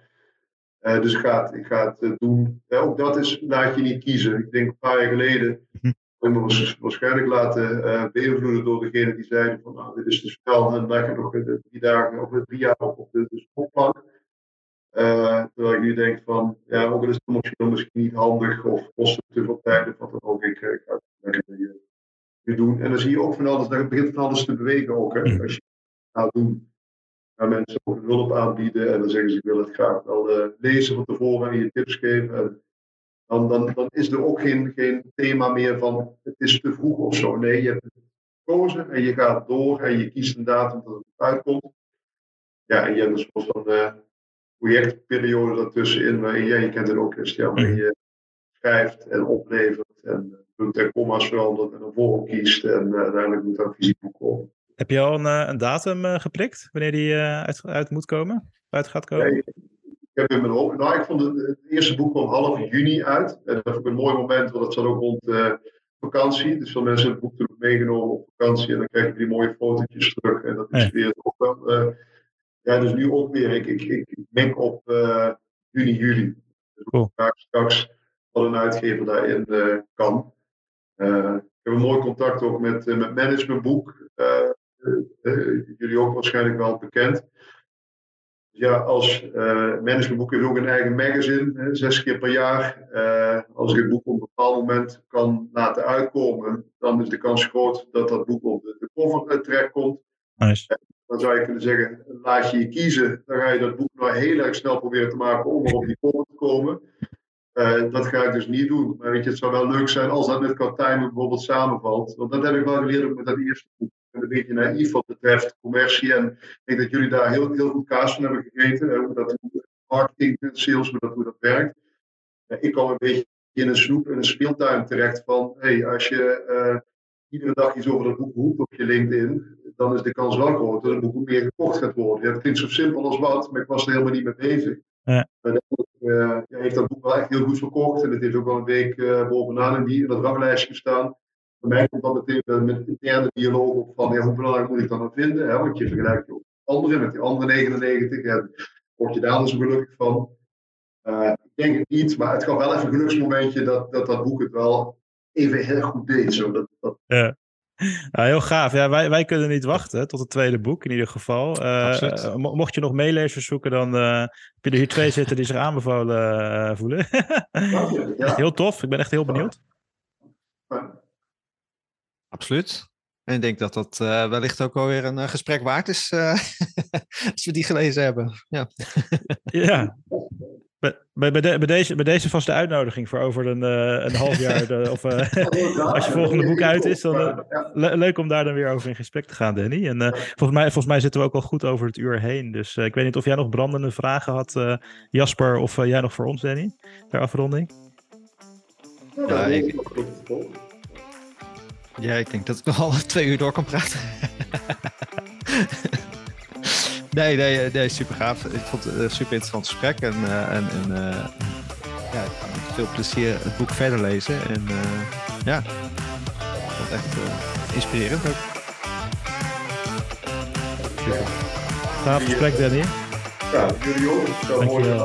Dus ik ga het, ik ga het doen. Ja, ook dat is, laat je niet kiezen. Ik denk een paar jaar geleden, (laughs) ik me was- waarschijnlijk laten beïnvloeden door degene die zeiden van, nou, dit is te snel en leg je nog drie dagen of drie jaar op, op de, de. Uh, terwijl ik nu denk van, ja, ook al is het emotioneel misschien niet handig of kost het te veel tijd of wat dan ook, ik, ik ga het lekker doen. En dan zie je ook van alles, dan begint van alles te bewegen ook. Hè? Als je het gaat doen, gaan mensen ook hulp aanbieden en dan zeggen ze, ik wil het graag wel uh, lezen van tevoren en je tips geven. En dan, dan, dan is er ook geen, geen thema meer van, het is te vroeg of zo. Nee, je hebt het gekozen en je gaat door en je kiest een datum dat het uitkomt. Ja, en je hebt dus zoals dan... Uh, projectperiode daartussenin, waarin jij, je kent het ook Christian, waarin je schrijft en oplevert en punt en comma's verandert en een volg kiest en uh, uiteindelijk moet dat fysiek boek komen. Heb je al een, uh, een datum uh, geprikt wanneer die uit, uit, moet komen? Uit gaat komen? Ik, heb in mijn hoofd, nou ik vond het, het, eerste boek kwam half juni uit en dat vond ik een mooi moment, want dat zat ook rond vakantie. Dus veel mensen hebben het boek meegenomen op vakantie en dan krijg je die mooie fotootjes terug en dat is weer ook wel ja, dus nu ook weer. Ik, ik, ik op uh, juni, juli. Dus Cool. graag straks wat een uitgever daarin uh, kan. Ik heb een mooi contact ook met, met Managementboek. Jullie ook waarschijnlijk wel bekend. Ja, als Managementboek heeft ook een eigen magazine, zes keer per jaar. als ik het boek op een bepaald moment kan laten uitkomen, dan is de kans groot dat dat boek op de, de cover terechtkomt. Nice. Dan zou je kunnen zeggen, laat je je kiezen. Dan ga je dat boek nou heel erg snel proberen te maken om er op die cover te komen. Uh, dat ga ik dus niet doen. Maar weet je, het zou wel leuk zijn als dat met timing bijvoorbeeld samenvalt. Want dat heb ik wel geleerd ook met dat eerste boek. Een beetje naïef wat betreft commercie. En ik denk dat jullie daar heel, heel goed kaas van hebben gegeten. Hoe dat marketing en sales, hoe dat, hoe dat werkt. Ik kwam een beetje in een snoep, in een speeltuin terecht van... Hey, als je uh, iedere dag iets over dat boek roept op je LinkedIn dan is de kans wel groot dat het boek meer gekocht gaat worden. Ja, het klinkt zo simpel als wat, maar ik was er helemaal niet mee bezig. Ja. En uh, ja, heeft dat boek wel echt heel goed verkocht en het heeft ook wel een week uh, bovenaan in, die, in dat ranglijstje gestaan. Voor mij komt dat meteen uh, met interne dialoog op van ja, hoe belangrijk moet ik dat nou vinden? Hè? Want je vergelijkt je ook met anderen, met die andere 99. En word je daar zo gelukkig van? Uh, ik denk het niet, maar het gaf wel even een geluksmomentje dat, dat dat boek het wel even heel goed deed. Zo, dat, dat, ja. Nou, heel gaaf. Ja, wij, wij kunnen niet wachten tot het tweede boek in ieder geval. Uh, mocht je nog meelezers zoeken, dan uh, heb je er hier twee zitten die zich aanbevolen uh, voelen. (laughs) ja. Heel tof. Ik ben echt heel benieuwd. Absoluut. En ik denk dat dat uh, wellicht ook wel weer een uh, gesprek waard is uh, (laughs) als we die gelezen hebben. Ja. (laughs) ja. Bij, bij, bij, de, bij, deze, bij deze vast de uitnodiging voor over een, uh, een half jaar. De, of (laughs) als je volgende boek uit is, dan le leuk om daar dan weer over in gesprek te gaan, Danny. En volgens, mij, volgens mij zitten we ook al goed over het uur heen. Dus ik weet niet of jij nog brandende vragen had, Jasper, of jij nog voor ons, Danny, ter afronding. Ja, ik, ja, ik denk dat ik nog al (laughs) twee uur door kan praten. (laughs) nee, nee, nee, super gaaf. Ik vond het een super interessant gesprek. En, uh, en, en uh, ja, ik ga met veel plezier het boek verder lezen. En uh, ja, ik vond het echt inspirerend ook. Super. Gaaf gesprek, Danny. Ja, jullie ook. Mooi.